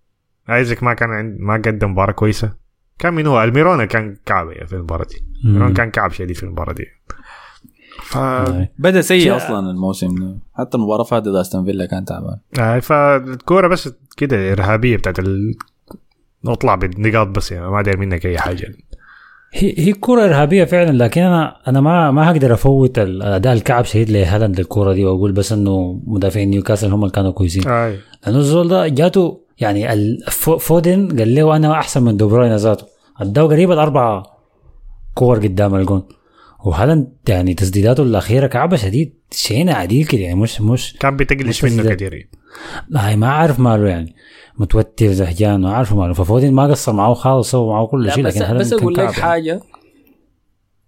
ايزك ما كان عند ما قدم مباراة كويسة. كان من هو الميرونا كان كعب يعني في المباراة دي. الميرونا كان كعب شديد في المباراة دي. ف... بدأ سيء أصلا الموسم. حتى المباراة فاتت ضد أستون فيلا كان تعبان. آه فالكورة بس كده إرهابية بتاعت ال... نطلع بالنقاط بس يعني ما داير منك أي حاجة. هي هي كرة إرهابية فعلا لكن أنا أنا ما ما هقدر أفوت الأداء الكعب شديد لهالاند للكرة دي وأقول بس إنه مدافعين نيوكاسل هم اللي كانوا كويسين. آه. لأنه الزول ده جاته يعني فودن قال له أنا أحسن من دي بروين ذاته. أداه قريب الأربعة كور قدام الجون. وهالاند يعني تسديداته الأخيرة كعبة شديد شينا عديل كده يعني مش مش كان بتقلش منه كثير. لا ما عارف ماله يعني. متوتر زهجان ما عارف ماله ففودن ما قصر معه خالص سوى معه كل شيء لكن بس أقول لك. حاجة.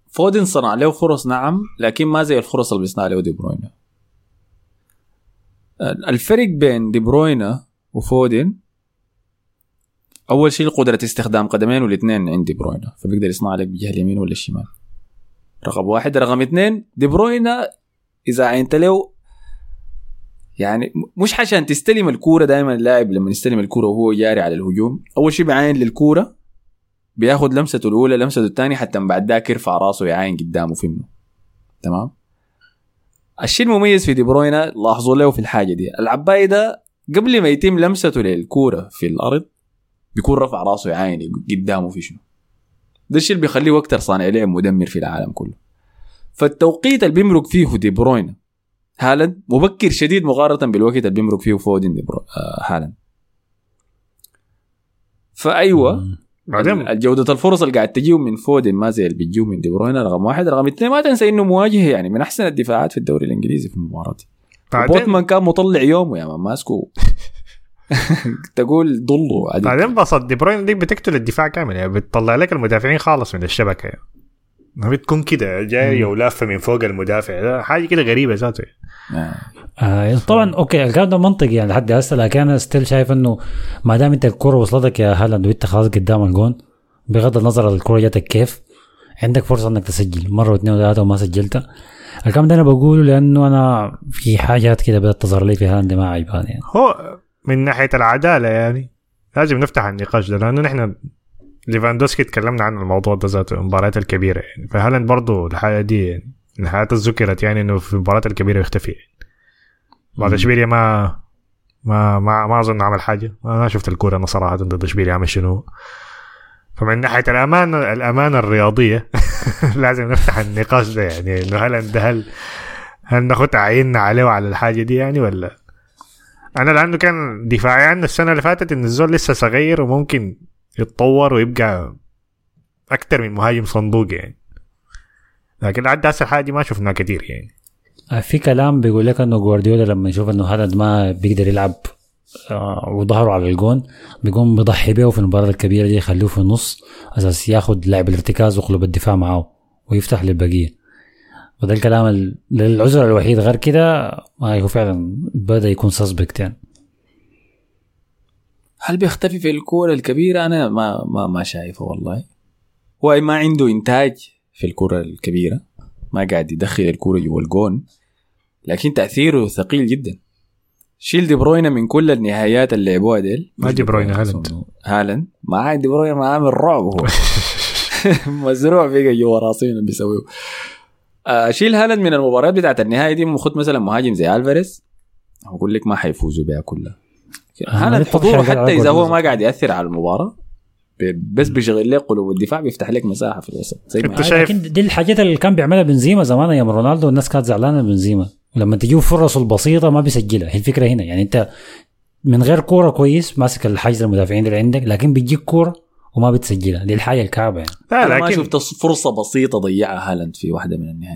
فودن صنع له فرص نعم لكن ما زي الفرص اللي بيصنع له دي بروينا الفرق بين دي بروينا وفودن أول شيء قدره استخدام قدمين والاثنين عند دي بروينا فبيقدر يصنع لك بجهة اليمين ولا الشمال. رقم واحد رقم اثنين دي بروينا إذا عينت له يعني مش عشان تستلم الكورة دائما اللاعب لما يستلم الكورة وهو جاري على الهجوم أول شيء بعين للكورة بياخد لمسته الأولى لمسته الثانية حتى من بعد ذاك يرفع راسه يعاين قدامه فيه تمام؟ الشيء المميز في دي بروينا لاحظوا له في الحاجة دي العباية ده قبل ما يتم لمسته للكورة في الأرض بيكون رفع راسه يعاين قدامه في شنو؟ ده الشيء اللي بيخليه أكثر صانع لعب مدمر في العالم كله. فالتوقيت اللي بيمرق فيه دي بروينا هالاند مبكر شديد مقارنة بالوقت اللي بيمرق فيه فودن. آه هالاند فأيوة بعدين جودة الفرص اللي قاعد تجيه من فودن ما زي اللي بتجيه من دي بروين رقم واحد رقم اثنين ما تنسى إنه مواجهة يعني من أحسن الدفاعات في الدوري الإنجليزي في المباراة دي بوتمان كان مطلع يومه يا مان ماسكه تقول ضله عديل. بعدين باصات دي بروين دي بتقتل الدفاع كامل يعني بتطلع لك المدافعين خالص من الشبكة يعني. ما بتكون كده جاية ولافة من فوق المدافع حاجة كده غريبة ذاته آه. آه طبعا okay الكلام ده منطقي يعني لحد هسه لكن أنا still شايف إنه ما دام أنت الكرة وصلتك يا هالاند وأنت خلاص قدام الجون بغض النظر الكرة جاتك كيف عندك فرصة إنك تسجل مرة واثنين وثلاثة وما سجلت الكلام ده أنا بقوله لأنه أنا في حاجات كده بدأت تظهر لي في هالاند ما عجباني يعني. هو من ناحية العدالة يعني لازم نفتح النقاش ده لأنه نحن ليفاندوسكي تكلمنا عن الموضوع ده ذاته المباريات الكبيرة يعني. فهالاند برضه الحاجة دي يعني الحاجات ذكرت يعني إنه في المباريات الكبيرة يختفي يعني. بعد إشبيليا ما ما ما ما أظن عمل حاجة. ما شفت الكورة أنا صراحة ضد إشبيليا عمل شنو؟ فمن ناحية الأمان الامانه الرياضية لازم نفتح النقاش ده يعني إنه هل ده هل هل ناخد عيننا عليه وعلى الحاجة دي يعني ولا؟ أنا لأنه كان دفاعي عنه السنة اللي فاتت إن الزول لسه صغير وممكن يتطور ويبقى أكتر من مهاجم صندوق يعني. لكن عدى هسه الحاجة دي ما شفناها كتير يعني. آه، في كلام بيقول لك إنه جوارديولا لما يشوف إنه هالاند ما بيقدر يلعب آه، وظهره على الجون بيقوم بيضحي بيه في المباراة الكبيرة دي يخلوه في النص أساس ياخد لاعب الارتكاز وقلب الدفاع معاه ويفتح للبقية. وده الكلام ال- العذر الوحيد. غير كده ما هو فعلا بدأ يكون suspect يعني. هل بيختفي في الكورة الكبيرة؟ أنا ما ما ما شايفه والله. هو ما عنده إنتاج في الكرة الكبيرة ما قاعد يدخل الكرة جوا الجون لكن تأثيره ثقيل جدا. شيل دي بروينا من كل النهايات اللي لعبوها ديل. ما دي بروينا، هالاند. هالاند. ما عاد دي بروينا ما عامل رعب هو. مزروع بقى جوا راسين بيسويه آه، شيل هالاند من المباريات بتاعت النهاية دي خد مثلا مهاجم زي ألفاريز. أقول لك ما حيفوزوا بها كلها. دي طبعاً حضوره حاجات حتى إذا هو. ما قاعد يأثر على المباراة بس بيشغل لك قلوب الدفاع بيفتح لك مساحة في الوسط. زي ما آه، شايف- لكن دي الحاجات اللي كان بيعملها بنزيما زمان أيام رونالدو الناس كانت زعلانة من بنزيما. ولما تجيه فرصه البسيطة ما بيسجلها. هي الفكرة هنا. يعني أنت من غير كورة كويس ماسك الحجز المدافعين اللي عندك لكن بيجيك كورة وما بتسجلها. دي الحاجة الكعبة يعني. لا أنا ما لكن شفت فرصة بسيطة ضيعها هالاند في واحدة من لا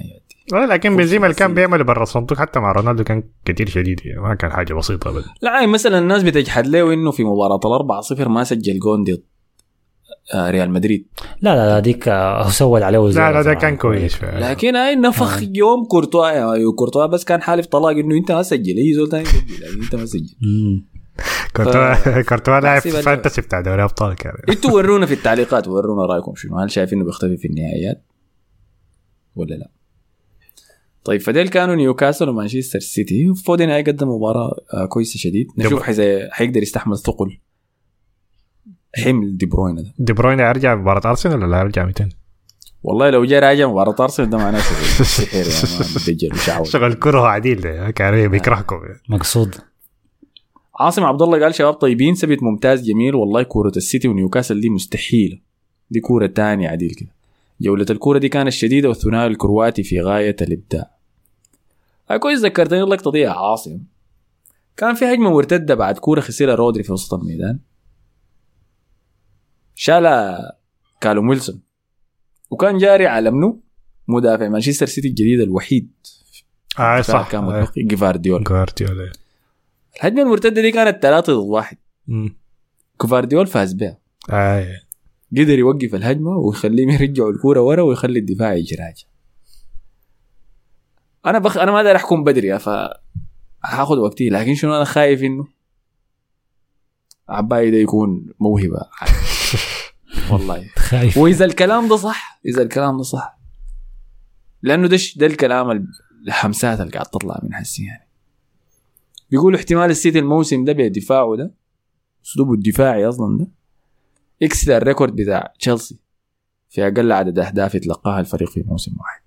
لكن بنزيما اللي كان بسيطة. بيعمل برا الصندوق حتى مع رونالدو كان كتير شديد يعني ما كان حاجة بسيطة ابدا لا يعني مثلا الناس بتجحد له إنه في مباراة الأربعة صفر ما سجل جون ضد آه، ريال مدريد لا لا لا ديك آه، اللي عليه لا لا ده. كان كويس. لكن هاي نفخ يوم كورتوا يا كورتوا بس كان حالف طلاق إنه أنت ما سجل أي زول ثاني يسجل يعني أنت ما سجل. كورتوا كورتوا لاعب. fantasy بتاع دوري أبطال كان أنتوا ورونا في التعليقات ورونا رأيكم شنو هل شايفين إنه بيختفي في النهائيات ولا لا طيب فديل كانوا نيوكاسل ومانشستر سيتي. فودن هيقدم مباراة آه، كويسة شديد. نشوف حيزي حيقدر يستحمل ثقل حمل دي بروين ده. دي بروين يرجع مباراة أرسنال ولا يرجع 200 والله لو جاء راجع مباراة أرسنال ده معناه شغل. سحر وشعوذ شغل كرة عديل ده كان بيكرهكم. مقصود. عاصم عبد الله قال شباب طيبين سبت ممتاز جميل. والله كورة السيتي ونيوكاسل دي مستحيلة دي كورة تانية عديل كده. جولة الكورة دي كانت شديدة والثنائي الكرواتي في غاية الإبداع. آه كويس ذكرتني اللقطة دي يا عاصم كان في هجمة مرتدة بعد كورة خسرها رودري في وسط الميدان. شالها كالوم ويلسون. وكان جاري على منو مدافع مانشستر سيتي الجديد الوحيد. آه صح. كان آه. متبقي جيفارديول جوارديولا الهجمة المرتدة دي كانت ثلاثة ضد واحد. مم. كوفارديول فاز بها. آه. قدر يوقف الهجمة ويخليهم يرجعوا الكورة ورا ويخلي الدفاع يجراج أنا بخ... أنا ما أقدر أحكم بدري ف هاخذ وقتي لكن شنو أنا خايف إنه؟ عباي ده يكون موهبة. والله. خايف. وإذا الكلام ده صح إذا الكلام ده صح لأنه ده ده الكلام ال- الهمسات اللي قاعد تطلع من حسي يعني. بيقولوا احتمال السيتي الموسم ده بدفاعه ده أسلوبه الدفاعي أصلا ده يكسر ال record بتاع تشيلسي في أقل عدد أهداف يتلقاها الفريق في موسم واحد.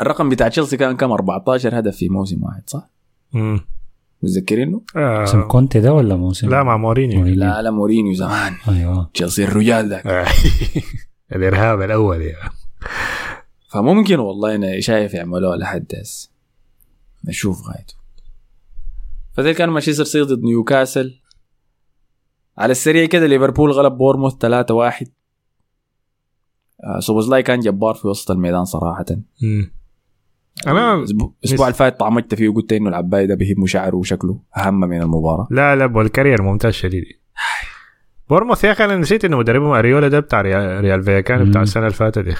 الرقم بتاع تشيلسي كان كم 14 هدف في موسم واحد صح؟ مم. متذكرينه؟ موسم آه. كونتي ده ولا موسم لا مع مورينيو. لا لا مورينيو زمان أيوه تشيلسي الرجال ده آه. الإرهاب الأول يعني فممكن والله أنا شايف يعملوها لحد هسه نشوف غايته فده كان مانشستر سيتي ضد نيوكاسل على السريع كده ليفربول غلب بورموث 3 1 آه سوبوزلاي كان جبار في وسط الميدان صراحة مم. أنا الأسبوع- الأسبوع اللي فات طعمجت فيه وقلت إنه العباية ده بيهب مشاعره وشكله أهم من المباراة. لا لا والكارير ممتاز شديد. بورموث يا أخي أنا نسيت إنه مدربهم أريولا ده بتاع رايو فاليكانو بتاع. السنة اللي فاتت دي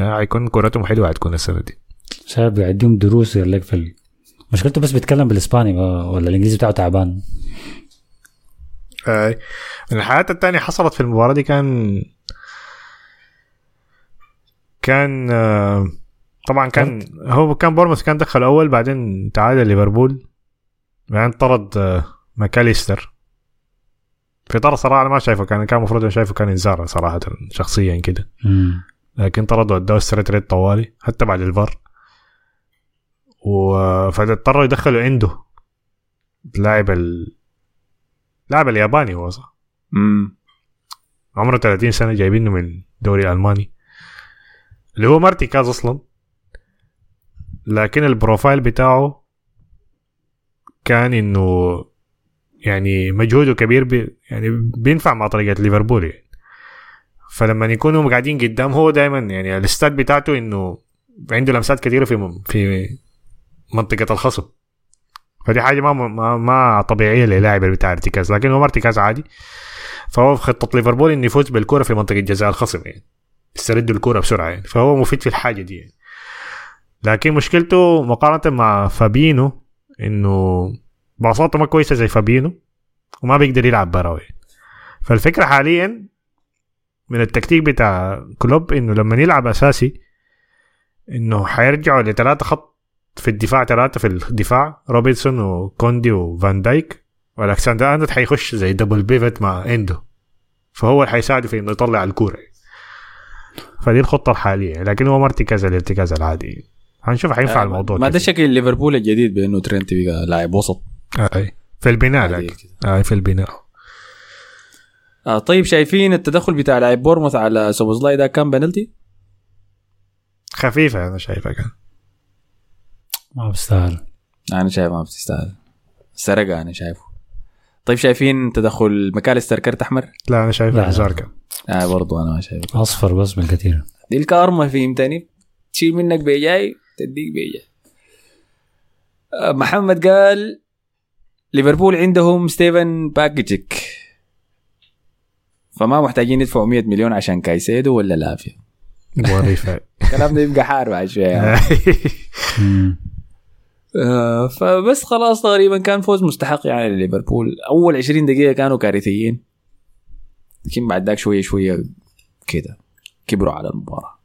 آه، هيكون كورتهم حلوة هتكون السنة دي. شايف بيديهم دروس يقول لك في. مشكلته بس بيتكلم بالإسباني ولا الإنجليزي بتاعه تعبان. آه، من الحاجات التانية حصلت في المباراة دي كان كان آه، طبعا كان هو كان بورموث كان دخل اول بعدين تعادل ليفربول. بعدين طرد آه، ماكاليستر. في طرد صراحة أنا ما شايفه كان كان المفروض أنا شايفه كان إنذار صراحة شخصيا كده. لكن طردوا ادوه straight red طوالي حتى بعد الفار. و فاضطروا يدخلوا عنده اللاعب ال... اللاعب الياباني هو صح؟ امم عمره 30 سنة جايبينه من الدوري الألماني. اللي هو مرتكز أصلا. لكن ال profile بتاعه كان إنه يعني مجهوده كبير بي يعني بينفع مع طريقة ليفربول يعني. فلما يكونوا قاعدين قدام هو دائما يعني ال stats بتاعته إنه عنده لمسات كثيره في في منطقة الخصم. فدي حاجة ما ما, ما طبيعية للاعب بتاع ارتكاز لكن هو ما ارتكاز عادي. فهو في خطة ليفربول إنه يفوز بالكرة في منطقة جزاء الخصم يعني. يستردوا الكرة بسرعة يعني. فهو مفيد في الحاجة دي يعني. لكن مشكلته مقارنة مع فابينو إنه باصاته ما كويسة زي فابينو وما بيقدر يلعب براوي. فالفكرة حاليا من التكتيك بتاع كلوب إنه لما يلعب أساسي إنه حيرجعوا لثلاثة خط في الدفاع ثلاثة في الدفاع روبرتسون وكوناتي وفان دايك والكسندر أرنولد حيخش زي double pivot مع إندو. فهو اللي حيساعده في إنه يطلع الكورة. فدي الخطة الحالية. لكن هو ما ارتكاز الارتكاز العادي. هنشوف حينفع الموضوع ما ده. شكل ليفربول الجديد بأنه ترنت بقى لاعب وسط. آه في البناء لكن كده. آه في البناء. آه طيب شايفين التدخل بتاع لاعب بورموث على سوبوزلاي ده كان بنالتي؟ خفيفة أنا شايفها كان. ما بيستاهل أنا شايف ما بتستاهل. سرقة أنا شايفه. طيب شايفين تدخل ماكاليستر كرت أحمر؟ لا أنا لا. انذار كان. آه برضو أنا ما شايف أصفر بس بالكثير دي الكارما فهمتني تشيل منك بيجاي. تديك بيجاي آه، محمد قال ليفربول عندهم ستيفن باكيتشيك. فما محتاجين يدفعوا 100 مليون عشان كايسيدو ولا لافيا ظريفه الكلام ده يبقى حار بعد. مم. آه، فبس خلاص تقريبا كان فوز مستحق يعني لليفربول. أول 20 دقيقة كانوا كارثيين. لكن بعد ذاك شوية شوية كده كبروا على المباراة.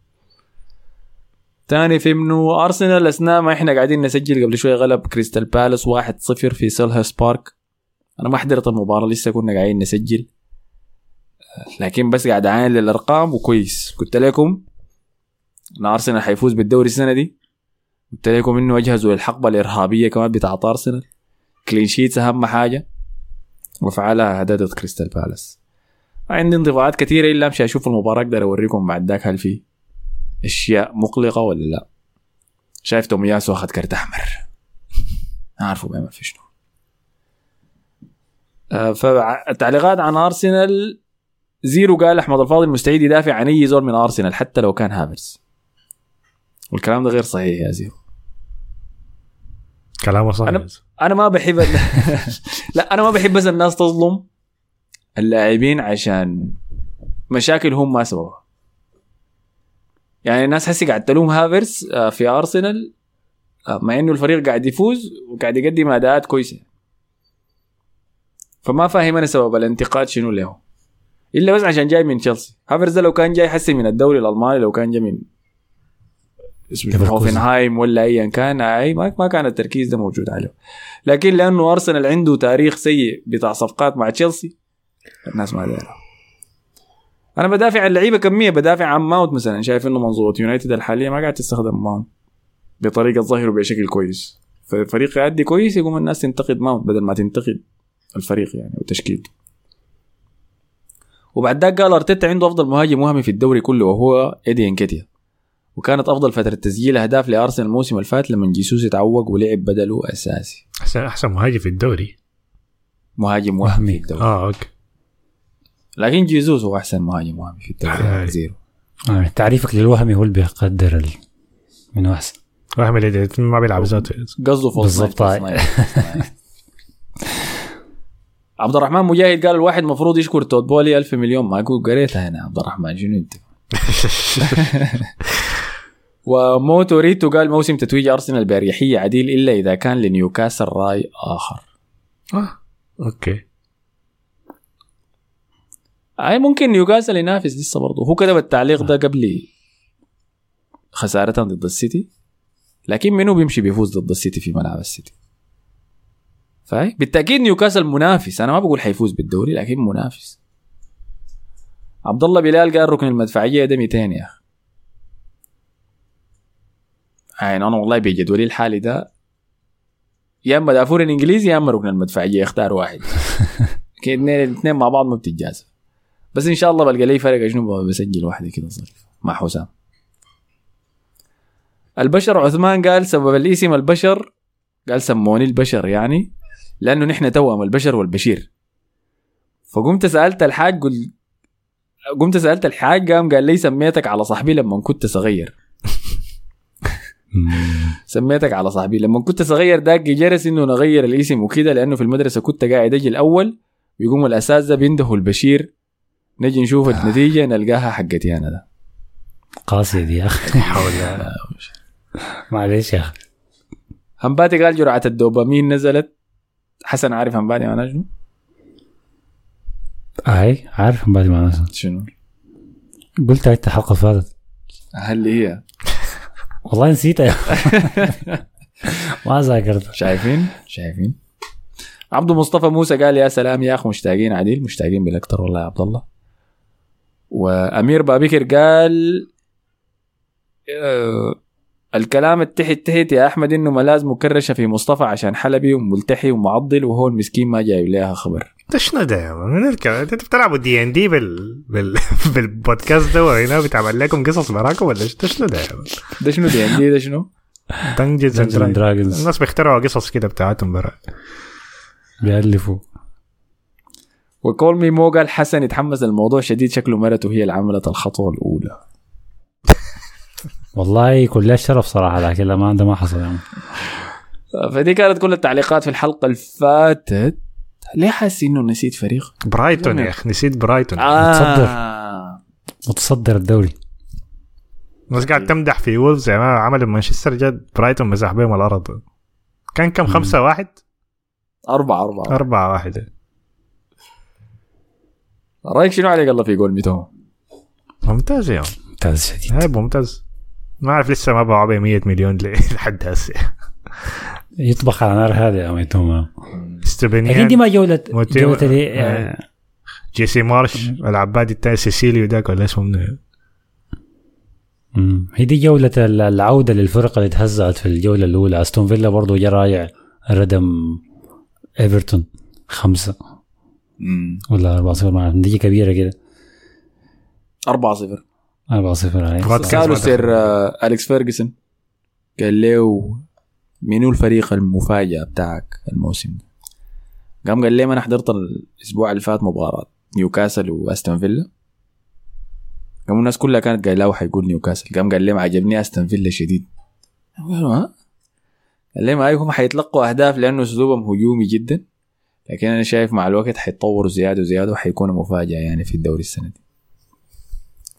تاني في انه أرسنال أثناء ما إحنا قاعدين نسجل قبل شوية غلب كريستال بالاس 1-0 في سيلهرست بارك. أنا ما حضرت المباراة لسه كنا قاعدين نسجل. لكن بس قاعد أعاين للأرقام وكويس. قلت لكم إن أرسنال حيفوز بالدوري السنة دي. قلت لكم إنه أجهزوا للحقبة الإرهابية كمان بتاعت أرسنال. clean sheets أهم حاجة. وفعلها هددت كريستال بالاس. عندي انضباطات كثيرة إلا أمشي أشوف المباراة أقدر أوريكم بعد ذاك هل في أشياء مقلقة ولا لا؟ شايف تومياسو أخذ كرت أحمر. عارفه بيعمل في شنو. آه، فالتعليقات عن أرسنال زيرو قال أحمد الفاضل مستعد يدافع عن أي زول من أرسنال حتى لو كان هافرز. والكلام ده غير صحيح يا زيرو. كلامه صح أنا- أنا ما بحب ال... لا أنا ما بحب بس الناس تظلم اللاعبين عشان مشاكل هم ما سببها. يعني الناس هسي قاعد تلوم هافرز آه، في أرسنال آه، مع إنه الفريق قاعد يفوز وقاعد يقدم أداءات كويسة. فما فاهم أنا سبب الانتقاد شنو له. إلا بس عشان جاي من تشيلسي هافرز ده لو كان جاي حسي من الدوري الألماني لو كان جاي من اسمه هوفنهايم ولا أيا كان أي ما كان التركيز ده موجود عليه. لكن لأنه أرسنال عنده تاريخ سيء بتاع صفقات مع تشيلسي الناس ما دايره أنا بدافع عن اللعيبه كمية بدافع عن ماونت مثلا. شايف إنه منظومه يونايتد الحالية ما قاعد تستخدم ماونت بطريقة تظهره بشكل كويس. فالفريق يأدي كويس يقوم الناس تنتقد ماونت بدل ما تنتقد الفريق يعني وتشكيلته وبعد ذاك قال أرتيتا عنده أفضل مهاجم وهمي في الدوري كله وهو إيدي إنكيتيا. وكانت أفضل فترة تسجيل أهداف لأرسنال الموسم اللي فات لما جيسوس يتعوق ولعب بدله أساسي. احسن أحسن مهاجم في الدوري. مهاجم وهمي في الدوري. آه okay. لكن جيسوس هو أحسن مهاجم وهمي في الدوري آه. زيرو. آه، تعريفك للوهمي هو اللي بيقدر ال... منه احسن وهم اللي ما بيلعب ذاته. قصده فوز بالضبط، نايف. عبد الرحمن مجاهد قال الواحد المفروض يشكر توت بولي ألف مليون. ما أقول قريتها هنا عبد الرحمن شنو أنت؟ وموتو ريتو قال موسم تتويج أرسنال بأريحية عديل إلا إذا كان لنيوكاسل رأي آخر. آه. أوكي. أي ممكن نيوكاسل ينافس لسه برضه. هو كتب التعليق ده قبل خسارتهم ضد السيتي لكن منو بيمشي بيفوز ضد السيتي في ملعب السيتي؟ فاي بالتأكيد نيوكاسل منافس. أنا ما بقول حيفوز بالدوري لكن منافس. عبد الله بلال قال ركن المدفعية ده 200 يا أخي. يعني أنا والله بجدولي الحالي ده. يا أما دافور الإنجليزي يا أما ركن المدفعية اختار واحد. اثنين الاثنين مع بعض ما بتتجازف. بس إن شاء الله بلقى لي فرق شنو بسجل واحدة كده ظريفه مع حسام. البشر عثمان قال سبب الاسم البشر قال سموني البشر يعني لأنه نحن توأم البشر والبشير. فقمت سألت الحاج قل قمت سألت الحاج قام قال لي سميتك على صاحبي لما كنت صغير. سميتك على صاحبي لما كنت صغير داق جرس إنه نغير الاسم وكده لأنه في المدرسة كنت قاعد أجي الأول ويقوم الأساتذة بيندهوا البشير. نجي نشوف النتيجة نلقاها حقتي أنا ده قاسية دي يا أخي حول معلش يا أخي همباتي قال جرعة الدوبامين نزلت حسن عارف همباتي معناها شنو؟ أي عارف بعد ما نزل. شنو؟ قلت انت الحلقة اللي فاتت هل هي والله نسيتها. ما ذاكرت شايفين؟ شايفين؟ عبد مصطفى موسى قال يا سلام يا اخ مشتاقين عديل مشتاقين بالأكثر والله يا عبد الله وأمير بابكر قال آه الكلام التحت تحت يا أحمد إنه ملاذ مكرشه في مصطفى عشان حلبي وملتحي ومعضل وهو المسكين ما جايب لها خبر ده شنو ده؟ من الكلام انت بتلعبوا دي ان دي بال... بال... بالبودكاست ده وهنا بتعمل لكم قصص براكم ولا ده شنو ده؟ ده شنو دي عندي ده شنو؟ دنجنز and Dragons. الناس بيخترعوا قصص كده بتاعتهم برا بيألفوا وكول مي مو قال حسن يتحمس الموضوع شديد شكله مرته هي اللي عملت الخطوة الأولى. والله كلها شرف صراحة لكن لا ما ده ما حصل يعني. فدي كانت كل التعليقات في الحلقة اللي فاتت ليه حاسس إنه نسيت فريق؟ برايتون يا أخي نسيت برايتون. آه. متصدر. الدوري. الناس قاعد تمدح في وولفز يا مان عملوا مانشستر جد برايتون مسح بهم الأرض. كان كم؟ خمسة واحد؟ أربعة أربعة. أربعة واحد. رأيك شنو عليك الله في جول ميتو؟ ممتاز يا ممتاز شديد هاي ممتاز ما أعرف لسه ما باعوا ب 100 مليون لحد هسه يطبخ على نار هذا يا ميتوما لكن دي استبنيان ما جولة دي آه. آه، جيسي مارش العبادي التاني سيسيليو داك ولا اسمه؟ مم. هي دي جولة ال- العودة للفرق اللي تهزأت في الجولة الأولى أستون فيلا برضو جا رايع ردم إيفرتون خمسة ولا أربعة صفر؟ ما أعرف نتيجة كبيرة كده. أربعة صفر. أربعة صفر هاي. واتكنز سألوا ما سير. آه، أليكس فيرجسون. قال له منو الفريق المفاجأة بتاعك الموسم ده؟ قام قال لي ما أنا حضرت الأسبوع اللي فات مباراة نيوكاسل وأستون فيلا. قاموا الناس كلها كانت قايلة حيقول نيوكاسل. قام قال لي ما عجبني أستون فيلا شديد. قالوا ها؟ قال لي ما هم حيتلقوا أهداف لأنه أسلوبهم هجومي جدا. لكن أنا شايف مع الوقت حيتطوروا زيادة وزيادة وحيكونوا مفاجأة يعني في الدوري السنة دي.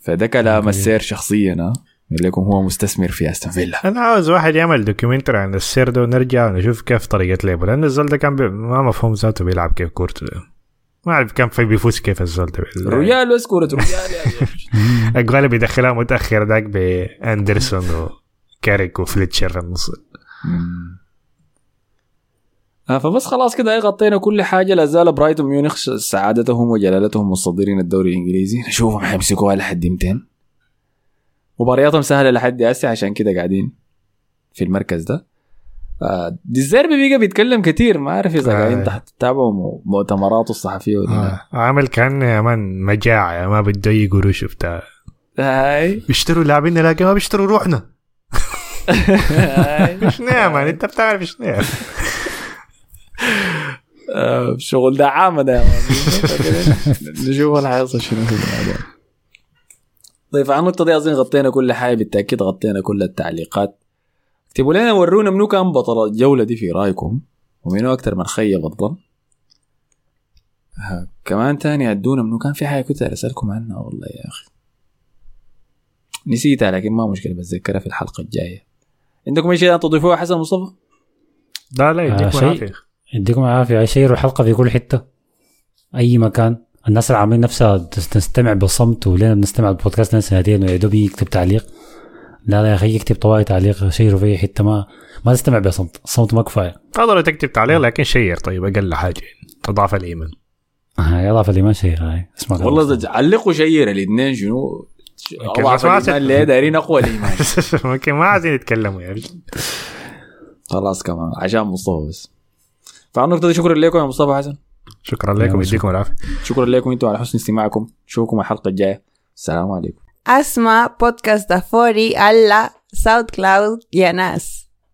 فده كلام السير شخصيا ها قال لكم هو مستثمر في أستون فيلا. أنا عاوز واحد يعمل دوكيومنتري عن السير ده ونرجع نشوف كيف طريقة لعبه. لأن الزول ده كان بي... ما مفهوم ذاته بيلعب كيف كورته ده. ما أعرف كان في بيفوز كيف الزول ده. ريال بس يا زول. الجوال بيدخلها متاخر ذاك بأندرسون وكاريك وفليتشر في النص. آه فبس خلاص كده إيه غطينا كل حاجة. لا زال برايتون ميونخ سعادتهم وجلالتهم متصدرين الدوري الإنجليزي. نشوفهم حيمسكوها لحد 200 مبارياتهم سهلة لحد هسه عشان كده قاعدين في المركز ده. آه ديزيربي بقى بيتكلم كتير. ما عارف إذا آه. قاعدين تحت تتابعوا مؤتمراته الصحفية ولا لا. آه. عامل كأن يا مان مجاعة ما بده اي قروش بتاع هاي. بيشتروا لاعبين لكن ما بيشتروا روحنا. شنو يا مان أنت بتعرف شنو آه، شغل دعامة يا مان. نشوف اللي حيصل شنو في الموضوع طيب عن النقطة دي أظن غطينا كل حاجة بالتأكيد غطينا كل التعليقات اكتبوا لنا ورونا منو كان بطل الجولة دي في رأيكم ومنو أكتر من خيب الظن آه، كمان تاني ادونا منو كان في حاجة كنت أسألكم عنها والله يا أخي نسيتها لكن ما مشكلة بتذكرها في الحلقة الجاية عندكم أي شيء تضيفوه حسن مصطفى؟ لا لا آه، يديك شيء. يديكم العافية. شيروا الحلقة في كل حتة؟ أي مكان. الناس اللي عاملين نفسها تس- تستمع بصمت ولنا بنستمع البودكاست لنا سنتين ويا دوب يكتب تعليق. لا لا يا أخي يكتب طوالي تعليق شيروا في أي حتة. ما ما تستمع بصمت الصمت ما كفاية. تقدر تكتب تعليق لكن شير طيب أقل حاجة. تضاعف الايمان آه، اضاف الايمان شير هاي اسمع والله مصطفى. ده علقوا شير الاثنين شنو؟ اضعف الايمان اللي دايرين أقوى الايمان ممكن ما عايزين يتكلموا يا رجل. خلاص كمان. عشان مصطفى بس. فعلى النقطة دي شكرا لكم يا مصطفى حسن. شكرا لكم يديكم العافية. شكرا لكم أنتم على حسن استماعكم. نشوفكم الحلقة الجاية. السلام عليكم. Podcast da Fori alla SoundCloud y a Nas.